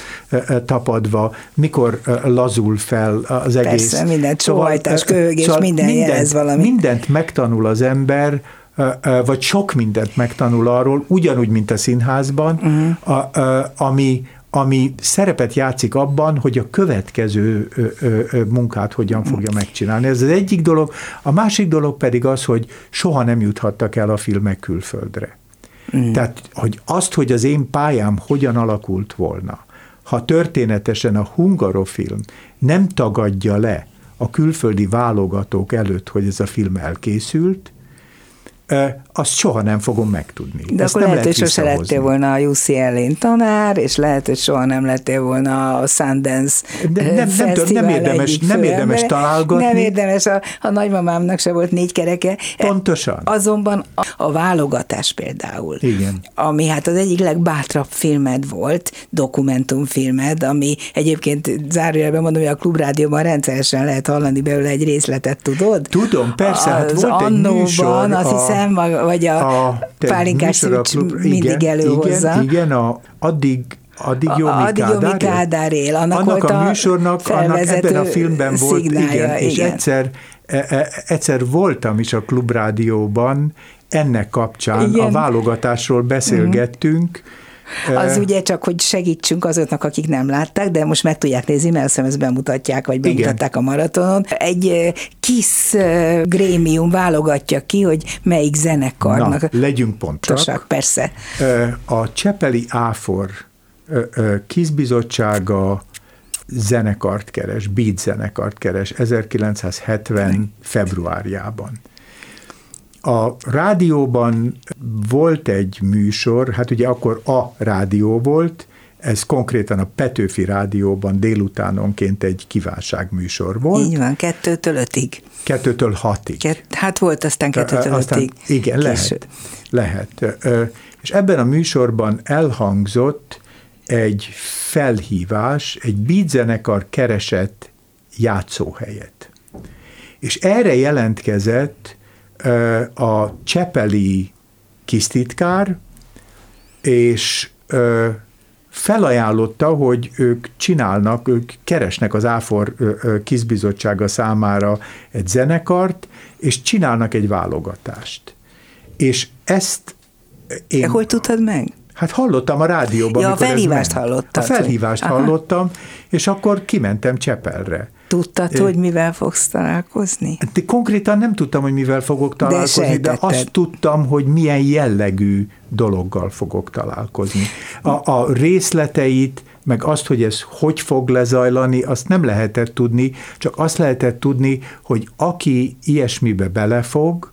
tapadva, mikor lazul fel az egész. Persze, minden sóhajtás, köhögés, szóval minden mindent, jelez valamit. Mindent megtanul az ember, vagy sok mindent megtanul arról, ugyanúgy, mint a színházban, uh-huh. a, a, ami, ami szerepet játszik abban, hogy a következő ö, ö, ö, munkát hogyan fogja megcsinálni. Ez az egyik dolog. A másik dolog pedig az, hogy soha nem juthattak el a filmek külföldre. Mm. Tehát, hogy azt, hogy az én pályám hogyan alakult volna, ha történetesen a hungarofilm nem tagadja le a külföldi válogatók előtt, hogy ez a film elkészült, azt soha nem fogom megtudni. De Ezt akkor nem lehet, hogy sose lettél volna a UCL-én tanár, és lehet, hogy soha nem lettél volna a Sundance De nem, nem, nem, nem érdemes, nem érdemes találgatni. Nem érdemes, a, a nagymamámnak se volt négy kereke. Pontosan. Azonban a, a válogatás például, Igen. ami hát az egyik legbátrabb filmed volt, dokumentumfilmed, ami egyébként zárójelben mondom, hogy a Klubrádióban rendszeresen lehet hallani belőle egy részletet, tudod? Tudom, persze, hát az volt egy műsor, azt a- hiszem, vagy a, a pálinkás szűcs mindig igen, előhozza. Igen, igen a, addig Addig jó, A- mi addig Kádár él? Kádár él. Annak annak a a műsornak, annak ebben a filmben volt, szignálja, igen, és igen. egyszer, e, e, egyszer voltam is a klubrádióban, ennek kapcsán Igen. A válogatásról beszélgettünk, Az ugye csak, hogy segítsünk azoknak, akik nem látták, de most meg tudják nézni, mert azt hiszem ezt bemutatják, vagy bemutatták a maratonon. Egy kis grémium válogatja ki, hogy melyik zenekarnak. Na, legyünk pontosak. Persze. A Csepeli Áfor kizbizottsága zenekart keres, beat zenekart keres 1970 februárjában. A rádióban volt egy műsor, hát ugye akkor a rádió volt, ez konkrétan a Petőfi Rádióban délutánonként egy kívánságműsor volt, Így van, kettőtől ötig. kettőtől hatig. Kett, hát volt aztán kettőtől Aztán, ötig. igen, Késő. lehet. lehet. És ebben a műsorban elhangzott egy felhívás, egy beatzenekar keresett játszóhelyet. És erre jelentkezett a Csepeli kisztitkár, és felajánlotta, hogy ők csinálnak, ők keresnek az Áfor kizbizottsága számára egy zenekart, és csinálnak egy válogatást. És ezt én... De hogy tudtad meg? Hát hallottam a rádióban. Ja, a felhívást ment. hallottad, A felhívást hallottam, és akkor kimentem Csepelre. Tudtad, hogy mivel fogsz találkozni? De konkrétan nem tudtam, hogy mivel fogok találkozni, de, de azt tudtam, hogy milyen jellegű dologgal fogok találkozni. A, a részleteit, meg azt, hogy ez hogy fog lezajlani, azt nem lehetett tudni, csak azt lehetett tudni, hogy aki ilyesmibe belefog,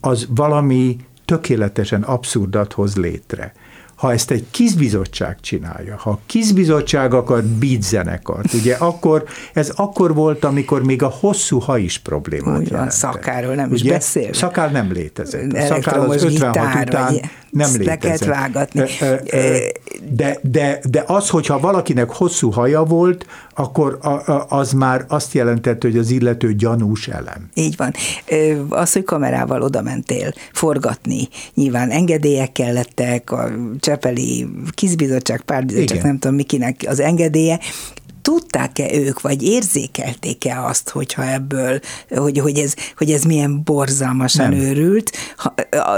az valami tökéletesen abszurdat hoz létre. Ha ezt egy kizbizottság csinálja, ha a kizbizottság akar beat zenekart, ugye akkor, ez akkor volt, amikor még a hosszú ha is problémát Úgy van, szakáról nem is ugye? beszélve. Szakál nem létezett. A szakál az 56 gitár, után vagy nem létezett. vágatni. De, de, de az, hogyha valakinek hosszú haja volt, akkor az már azt jelentette, hogy az illető gyanús elem. Így van. Az, hogy kamerával oda mentél forgatni, nyilván engedélyek kellettek, a Csepeli kizbizottság, párbizottság, Igen. nem tudom mikinek az engedélye, tudták-e ők, vagy érzékelték-e azt, hogyha ebből, hogy, hogy, ez, hogy ez milyen borzalmasan nem. őrült? Ha,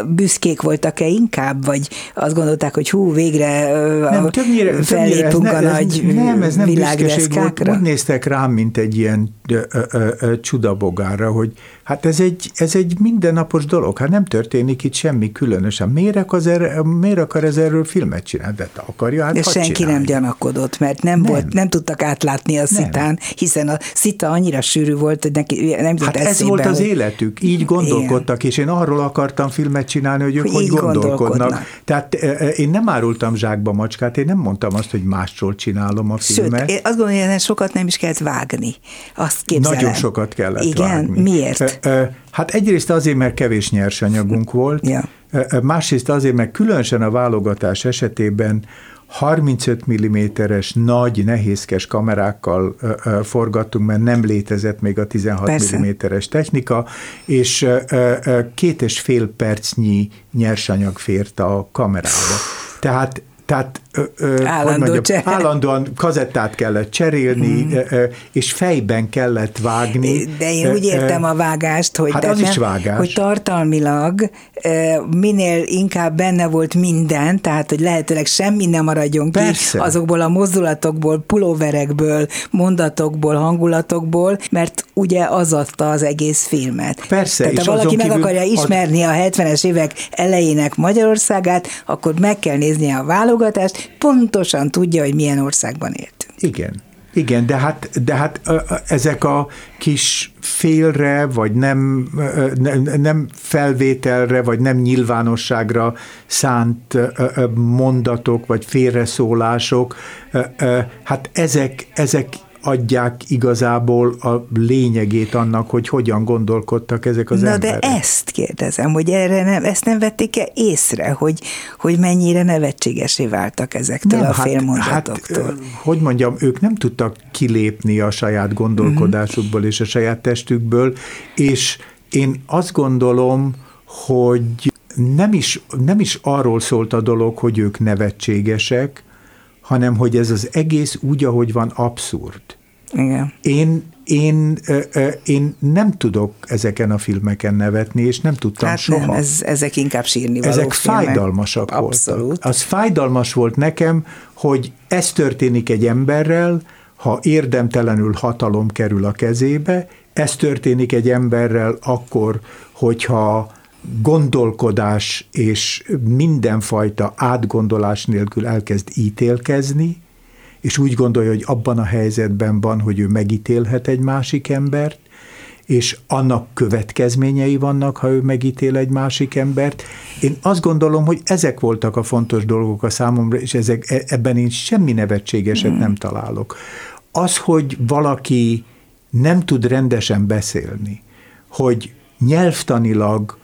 büszkék voltak-e inkább, vagy azt gondolták, hogy hú, végre nem, többnyire, fellépünk többnyire, ez a nagy ez, Nem, ez nem büszkeség volt. Úgy néztek rám, mint egy ilyen ö, ö, ö, csudabogárra, hogy hát ez egy, ez egy mindennapos dolog, hát nem történik itt semmi különösen. Miért akar, erre, miért akar ez erről filmet csinálni? De akarja, hát De senki csinálja. nem gyanakodott, mert nem, nem. Volt, nem tudtak átlátni a szitán, hiszen a szita annyira sűrű volt, hogy neki nem Hát ez volt az hogy... életük, így gondolkodtak, Igen. és én arról akartam filmet csinálni, hogy ők hogy, hogy gondolkodnak. gondolkodnak. Tehát e, e, én nem árultam zsákba macskát, én nem mondtam azt, hogy másról csinálom a filmet. Sőt, én azt gondolom, hogy sokat nem is kellett vágni. Azt képzelem. Nagyon sokat kellett Igen? vágni. Miért? Hát egyrészt azért, mert kevés nyersanyagunk volt, ja. másrészt azért, mert különösen a válogatás esetében 35 mm-es nagy, nehézkes kamerákkal ö, ö, forgattunk, mert nem létezett még a 16 mm-es technika, és ö, két és fél percnyi nyersanyag fért a kamerába. Tehát tehát ö, Állandó mondjam, állandóan kazettát kellett cserélni, mm. ö, és fejben kellett vágni. De én úgy értem a vágást, hogy, hát az nem, is vágás. hogy tartalmilag minél inkább benne volt minden, tehát hogy lehetőleg semmi nem maradjon Persze. ki azokból a mozdulatokból, pulóverekből, mondatokból, hangulatokból, mert ugye az adta az egész filmet. Persze. Tehát és ha valaki meg akarja ismerni a 70-es évek elejének Magyarországát, akkor meg kell néznie a válogatást, pontosan tudja, hogy milyen országban élt. Igen. Igen, de hát, de hát ezek a kis félre, vagy nem, nem felvételre, vagy nem nyilvánosságra szánt mondatok, vagy félreszólások, hát ezek, ezek adják igazából a lényegét annak, hogy hogyan gondolkodtak ezek az Na emberek. de ezt kérdezem, hogy erre nem, ezt nem vették-e észre, hogy, hogy mennyire nevetségesé váltak ezektől nem, a hát, félmondatoktól? Hát, hogy mondjam, ők nem tudtak kilépni a saját gondolkodásukból és a saját testükből, és én azt gondolom, hogy nem is, nem is arról szólt a dolog, hogy ők nevetségesek, hanem hogy ez az egész úgy, ahogy van, abszurd. Igen. Én, én, én nem tudok ezeken a filmeken nevetni, és nem tudtam hát soha. Nem, ez, ezek inkább sírni Ezek filmek. fájdalmasak Abszolút. voltak. Az fájdalmas volt nekem, hogy ez történik egy emberrel, ha érdemtelenül hatalom kerül a kezébe, ez történik egy emberrel akkor, hogyha gondolkodás és mindenfajta átgondolás nélkül elkezd ítélkezni, és úgy gondolja, hogy abban a helyzetben van, hogy ő megítélhet egy másik embert, és annak következményei vannak, ha ő megítél egy másik embert. Én azt gondolom, hogy ezek voltak a fontos dolgok a számomra, és ezek, e, ebben én semmi nevetségeset mm. nem találok. Az, hogy valaki nem tud rendesen beszélni, hogy nyelvtanilag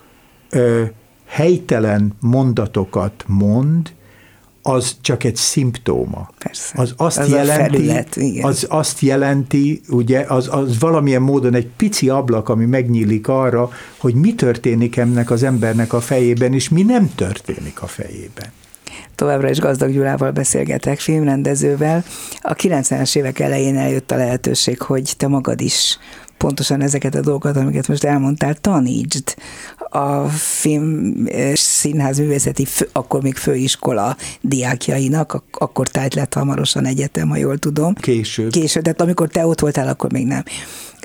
ö, helytelen mondatokat mond, az csak egy szimptóma. Persze. Az azt az jelenti, felület, az azt jelenti, ugye, az, az valamilyen módon egy pici ablak, ami megnyílik arra, hogy mi történik ennek az embernek a fejében, és mi nem történik a fejében. Továbbra is Gazdag Gyulával beszélgetek, filmrendezővel. A 90-es évek elején eljött a lehetőség, hogy te magad is pontosan ezeket a dolgokat, amiket most elmondtál, tanítsd a film színház művészeti, fő, akkor még főiskola diákjainak, akkor tájt lett hamarosan egyetem, ha jól tudom. Később. Később, tehát amikor te ott voltál, akkor még nem.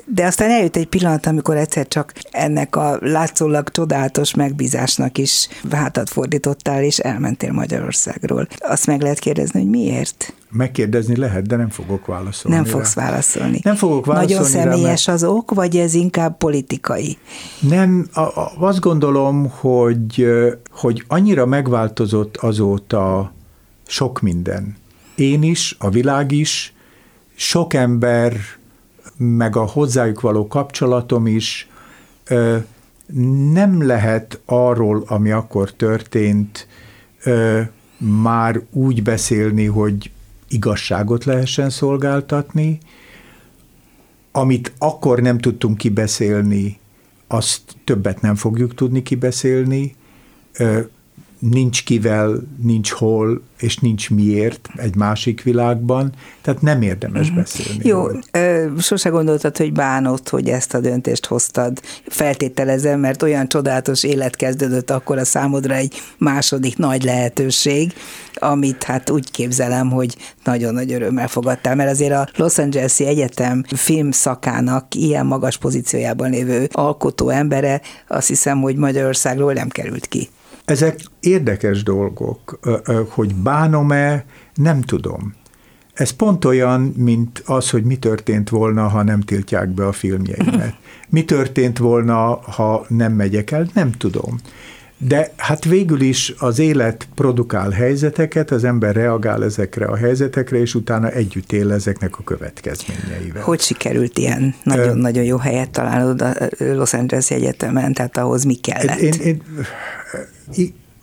De aztán eljött egy pillanat, amikor egyszer csak ennek a látszólag csodálatos megbízásnak is hátat fordítottál, és elmentél Magyarországról. Azt meg lehet kérdezni, hogy miért? Megkérdezni lehet, de nem fogok válaszolni. Nem rá. fogsz válaszolni. Nem fogok válaszolni. Nagyon személyes rá, az ok, vagy ez inkább politikai? Nem, a, a, azt gondolom, hogy, hogy annyira megváltozott azóta sok minden. Én is, a világ is, sok ember meg a hozzájuk való kapcsolatom is nem lehet arról, ami akkor történt, már úgy beszélni, hogy igazságot lehessen szolgáltatni, amit akkor nem tudtunk kibeszélni, azt többet nem fogjuk tudni kibeszélni. Nincs kivel, nincs hol, és nincs miért egy másik világban, tehát nem érdemes uh-huh. beszélni. Jó, ö, sose gondoltad, hogy bánod, hogy ezt a döntést hoztad. Feltételezem, mert olyan csodálatos élet kezdődött akkor a számodra egy második nagy lehetőség, amit hát úgy képzelem, hogy nagyon nagy örömmel fogadtál, mert azért a Los Angeles-i Egyetem film szakának ilyen magas pozíciójában lévő alkotó embere azt hiszem, hogy Magyarországról nem került ki. Ezek érdekes dolgok, hogy bánom-e, nem tudom. Ez pont olyan, mint az, hogy mi történt volna, ha nem tiltják be a filmjeimet. Mi történt volna, ha nem megyek el, nem tudom. De hát végül is az élet produkál helyzeteket, az ember reagál ezekre a helyzetekre, és utána együtt él ezeknek a következményeivel. Hogy sikerült ilyen nagyon-nagyon jó helyet találnod a Los Angeles Egyetemen, tehát ahhoz mi kellett? Én, én,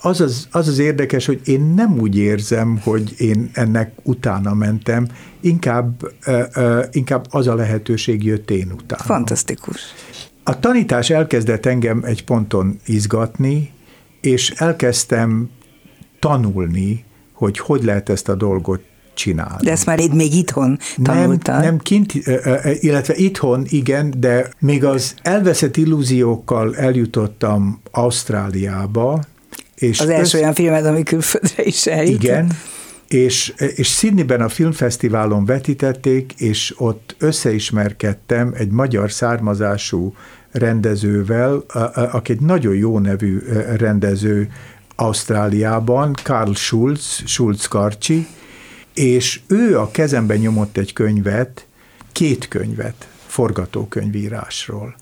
az az, az az érdekes, hogy én nem úgy érzem, hogy én ennek utána mentem, inkább, inkább az a lehetőség jött én utána. Fantasztikus. A tanítás elkezdett engem egy ponton izgatni, és elkezdtem tanulni, hogy hogy lehet ezt a dolgot csinálni. De ezt már itt még itthon tanultad? Nem, nem kint, illetve itthon igen, de még az elveszett illúziókkal eljutottam Ausztráliába. És az első össz... olyan filmed, ami külföldre is eljutott. Igen, és, és Sydneyben a filmfesztiválon vetítették, és ott összeismerkedtem egy magyar származású rendezővel, aki egy nagyon jó nevű rendező Ausztráliában, Karl Schulz, Schulz Karcsi, és ő a kezemben nyomott egy könyvet, két könyvet forgatókönyvírásról.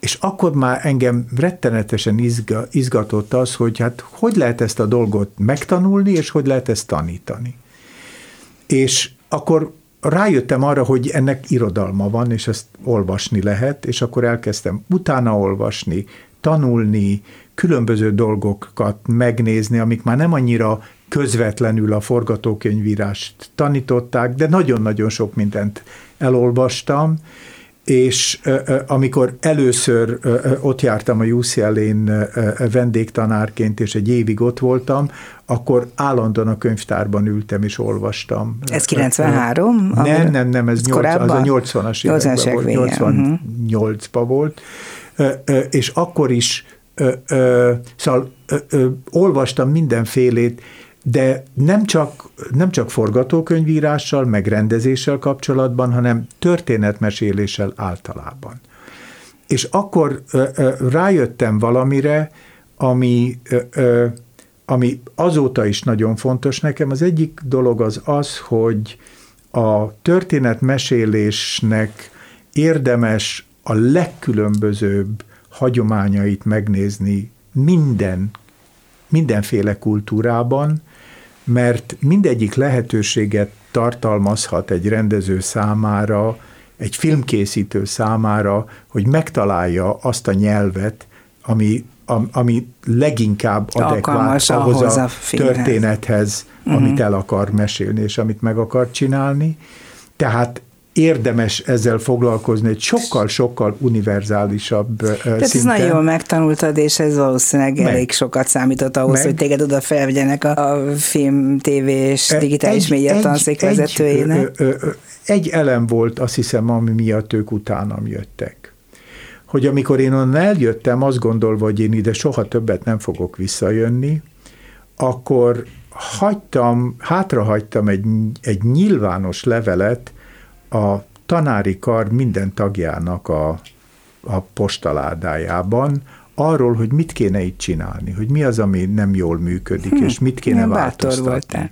És akkor már engem rettenetesen izga, izgatott az, hogy hát hogy lehet ezt a dolgot megtanulni, és hogy lehet ezt tanítani. És akkor rájöttem arra, hogy ennek irodalma van, és ezt olvasni lehet, és akkor elkezdtem utána olvasni, tanulni, különböző dolgokat megnézni, amik már nem annyira közvetlenül a forgatókönyvírást tanították, de nagyon-nagyon sok mindent elolvastam, és amikor először ott jártam a UCLA-n vendégtanárként, és egy évig ott voltam, akkor állandóan a könyvtárban ültem és olvastam. Ez 93? Nem, nem, nem, ez 80, az a 80-as években volt, 88-ban volt, és akkor is szóval olvastam mindenfélét, de nem csak, nem csak forgatókönyvírással, meg rendezéssel kapcsolatban, hanem történetmeséléssel általában. És akkor ö, ö, rájöttem valamire, ami, ö, ö, ami azóta is nagyon fontos nekem. Az egyik dolog az az, hogy a történetmesélésnek érdemes a legkülönbözőbb hagyományait megnézni minden, mindenféle kultúrában, mert mindegyik lehetőséget tartalmazhat egy rendező számára, egy filmkészítő számára, hogy megtalálja azt a nyelvet, ami, ami leginkább adekvát ahhoz, ahhoz a, történethez, uh-huh. amit el akar mesélni, és amit meg akar csinálni. Tehát érdemes ezzel foglalkozni, egy sokkal-sokkal univerzálisabb Tehát szinten. ez nagyon jól megtanultad, és ez valószínűleg meg. elég sokat számított ahhoz, meg. hogy téged oda felvegyenek a, a film, TV és e, digitális média tanszék vezetőjének. Egy, egy elem volt, azt hiszem, ami miatt ők utánam jöttek. Hogy amikor én onnan eljöttem, azt gondolva, hogy én ide soha többet nem fogok visszajönni, akkor hagytam, hátrahagytam egy, egy nyilvános levelet a tanári kar minden tagjának a, a postaládájában, arról, hogy mit kéne itt csinálni, hogy mi az, ami nem jól működik, hm, és mit kéne változtatni. Voltál.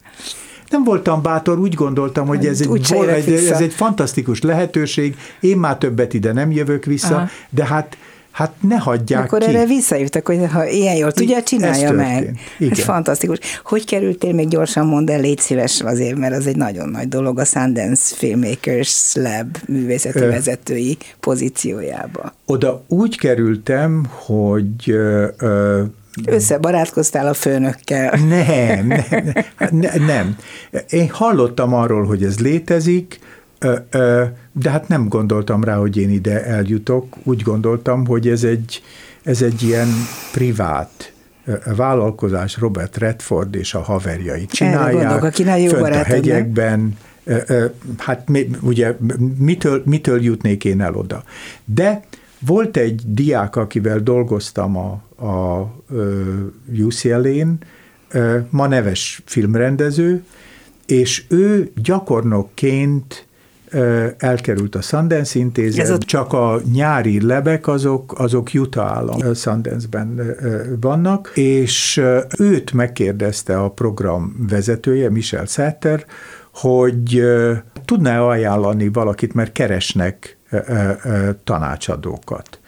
Nem voltam bátor, úgy gondoltam, hogy ez egy, egy, ez egy fantasztikus lehetőség, én már többet ide nem jövök vissza, Aha. de hát hát ne hagyják Akkor ki. erre visszahívtak, hogy ha ilyen jól tudja, csinálja meg. Igen. Ez fantasztikus. Hogy kerültél még gyorsan, mondd el, légy szíves azért, mert az egy nagyon nagy dolog a Sundance Filmmakers Lab művészeti ö, vezetői pozíciójába. Oda úgy kerültem, hogy ö, ö, Összebarátkoztál a főnökkel. Nem, nem, nem. Én hallottam arról, hogy ez létezik, de hát nem gondoltam rá, hogy én ide eljutok. Úgy gondoltam, hogy ez egy, ez egy ilyen privát vállalkozás Robert Redford és a haverjai csinálják. Erre gondolok, aki nagyon jó a hegyekben, hát ugye mitől, mitől jutnék én el oda. De volt egy diák, akivel dolgoztam a, a UCLA-n, ma neves filmrendező, és ő gyakornokként elkerült a Sundance intézet, ott... csak a nyári lebek azok, azok Utah állam Sundance-ben vannak, és őt megkérdezte a program vezetője, Michel Setter, hogy tudná ajánlani valakit, mert keresnek tanácsadókat.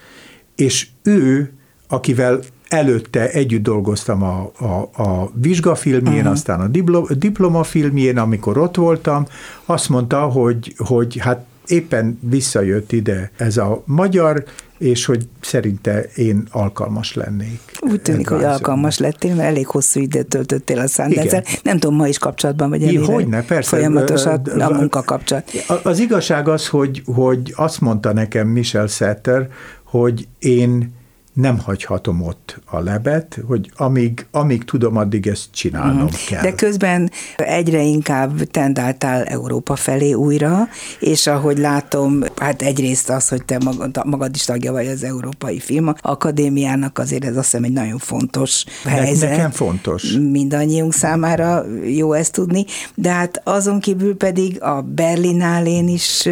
És ő, akivel előtte együtt dolgoztam a, a, a vizsgafilmjén, uh-huh. aztán a diplo, diplomafilmjén, amikor ott voltam, azt mondta, hogy, hogy hát éppen visszajött ide ez a magyar, és hogy szerinte én alkalmas lennék. Úgy tűnik, hogy alkalmas lettél, mert elég hosszú időt töltöttél a sundance Nem tudom, ma is kapcsolatban vagy ennyire Hogyne, persze. Folyamatosan a munkakapcsolat. Az igazság az, hogy, hogy azt mondta nekem Michel Setter, hogy én nem hagyhatom ott a lebet, hogy amíg, amíg tudom, addig ezt csinálnom uh-huh. kell. De közben egyre inkább tendáltál Európa felé újra, és ahogy látom, hát egyrészt az, hogy te magad, magad is tagja vagy az Európai Film Akadémiának, azért ez azt hiszem egy nagyon fontos helyzet. Nekem fontos. Mindannyiunk számára jó ezt tudni, de hát azon kívül pedig a Berlinálén is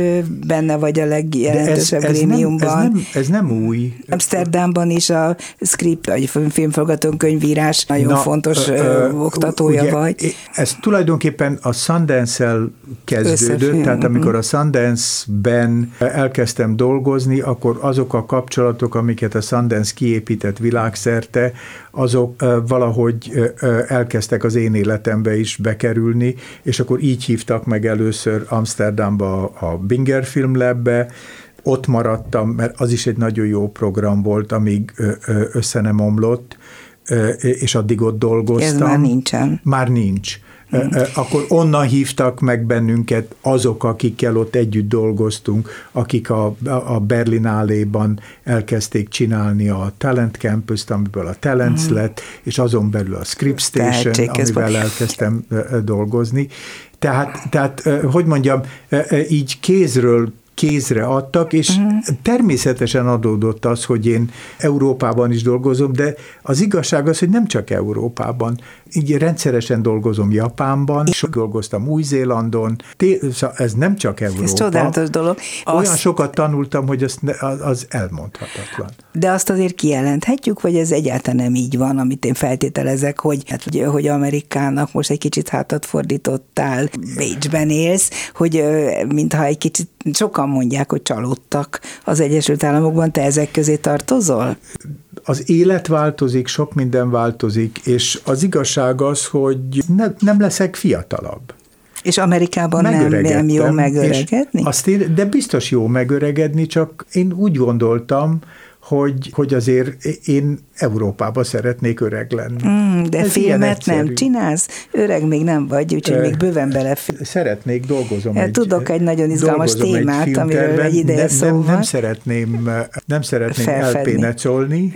benne vagy a legjelentősebb ez, ez grémiumban. Nem, ez, nem, ez nem új. Amsterdamban is a script, vagy filmforgatókönyvírás nagyon Na, fontos ö, ö, oktatója ugye, vagy. Ez tulajdonképpen a Sundance-el kezdődött, tehát amikor a Sundance-ben elkezdtem dolgozni, akkor azok a kapcsolatok, amiket a Sundance kiépített világszerte, azok valahogy elkezdtek az én életembe is bekerülni, és akkor így hívtak meg először Amsterdamba a Binger Film Labbe, ott maradtam, mert az is egy nagyon jó program volt, amíg össze nem omlott, és addig ott dolgoztam. Ez már nincsen. Már nincs. Hmm. Akkor onnan hívtak meg bennünket azok, akikkel ott együtt dolgoztunk, akik a, a Berlinálléban elkezdték csinálni a Talent Campus-t, amiből a Talents hmm. lett, és azon belül a Script Station, amivel elkezdtem dolgozni. Tehát, tehát, hogy mondjam, így kézről kézre adtak, és uh-huh. természetesen adódott az, hogy én Európában is dolgozom, de az igazság az, hogy nem csak Európában. Így rendszeresen dolgozom Japánban, sok dolgoztam Új-Zélandon, szóval ez nem csak Európa. Ez csodálatos dolog. Olyan azt... sokat tanultam, hogy az, az elmondhatatlan. De azt azért kijelenthetjük, vagy ez egyáltalán nem így van, amit én feltételezek, hogy, hát, hogy Amerikának most egy kicsit hátat fordítottál, Bécsben élsz, hogy mintha egy kicsit sokan mondják, hogy csalódtak az Egyesült Államokban, te ezek közé tartozol? Az élet változik, sok minden változik, és az igazság az, hogy ne, nem leszek fiatalabb. És Amerikában nem, nem jó megöregedni? Azt én, de biztos jó megöregedni, csak én úgy gondoltam, hogy, hogy azért én Európába szeretnék öreg lenni. Mm, de Ez filmet nem csinálsz? Öreg még nem vagy, úgyhogy még bőven bele. Szeretnék, dolgozom egy, Tudok egy nagyon izgalmas témát, egy amiről egy ideje nem, szó nem. Nem szeretném, nem szeretném elpénecolni.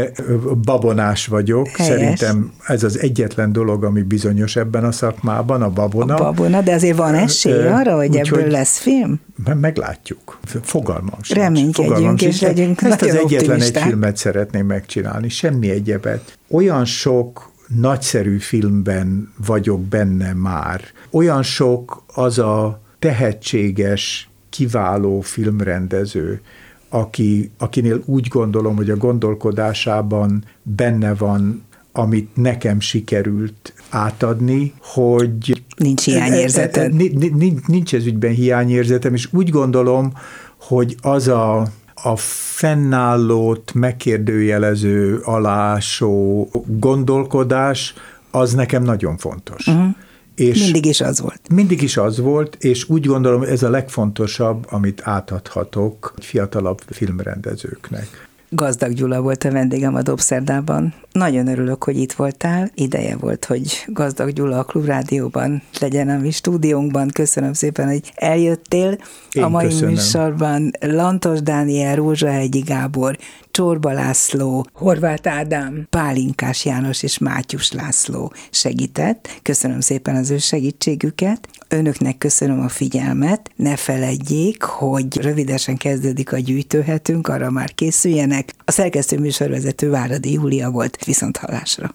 Babonás vagyok. Helyes. Szerintem ez az egyetlen dolog, ami bizonyos ebben a szakmában, a babona. A babona, de azért van esély arra, hogy ebből hogy lesz film? Meglátjuk. Fogalmam sincs. Reménykedjünk, és legyünk Ezt az egyetlen egy filmet szeretném megcsinálni, semmi egyebet. Olyan sok nagyszerű filmben vagyok benne már. Olyan sok az a tehetséges, kiváló filmrendező, aki, akinél úgy gondolom, hogy a gondolkodásában benne van, amit nekem sikerült átadni, hogy... Nincs hiányérzeted. Nincs, nincs ez ügyben hiányérzetem, és úgy gondolom, hogy az a a fennállót megkérdőjelező, alásó gondolkodás, az nekem nagyon fontos. Uh-huh. És mindig is az volt. Mindig is az volt, és úgy gondolom, ez a legfontosabb, amit átadhatok fiatalabb filmrendezőknek. Gazdag Gyula volt a vendégem a Dobszerdában. Nagyon örülök, hogy itt voltál. Ideje volt, hogy Gazdag Gyula a Klubrádióban legyen a mi stúdiónkban. Köszönöm szépen, hogy eljöttél. Én a mai köszönöm. műsorban Lantos Dániel, Rózsahegyi Gábor, Csorba László, Horváth Ádám, Pálinkás János és Mátyus László segített. Köszönöm szépen az ő segítségüket. Önöknek köszönöm a figyelmet. Ne feledjék, hogy rövidesen kezdődik a gyűjtőhetünk, arra már készüljenek. A szerkesztő műsorvezető Váradi Júlia volt. Viszont hallásra.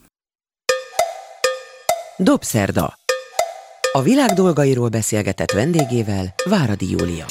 Dobszerda. A világ dolgairól beszélgetett vendégével Váradi Júlia.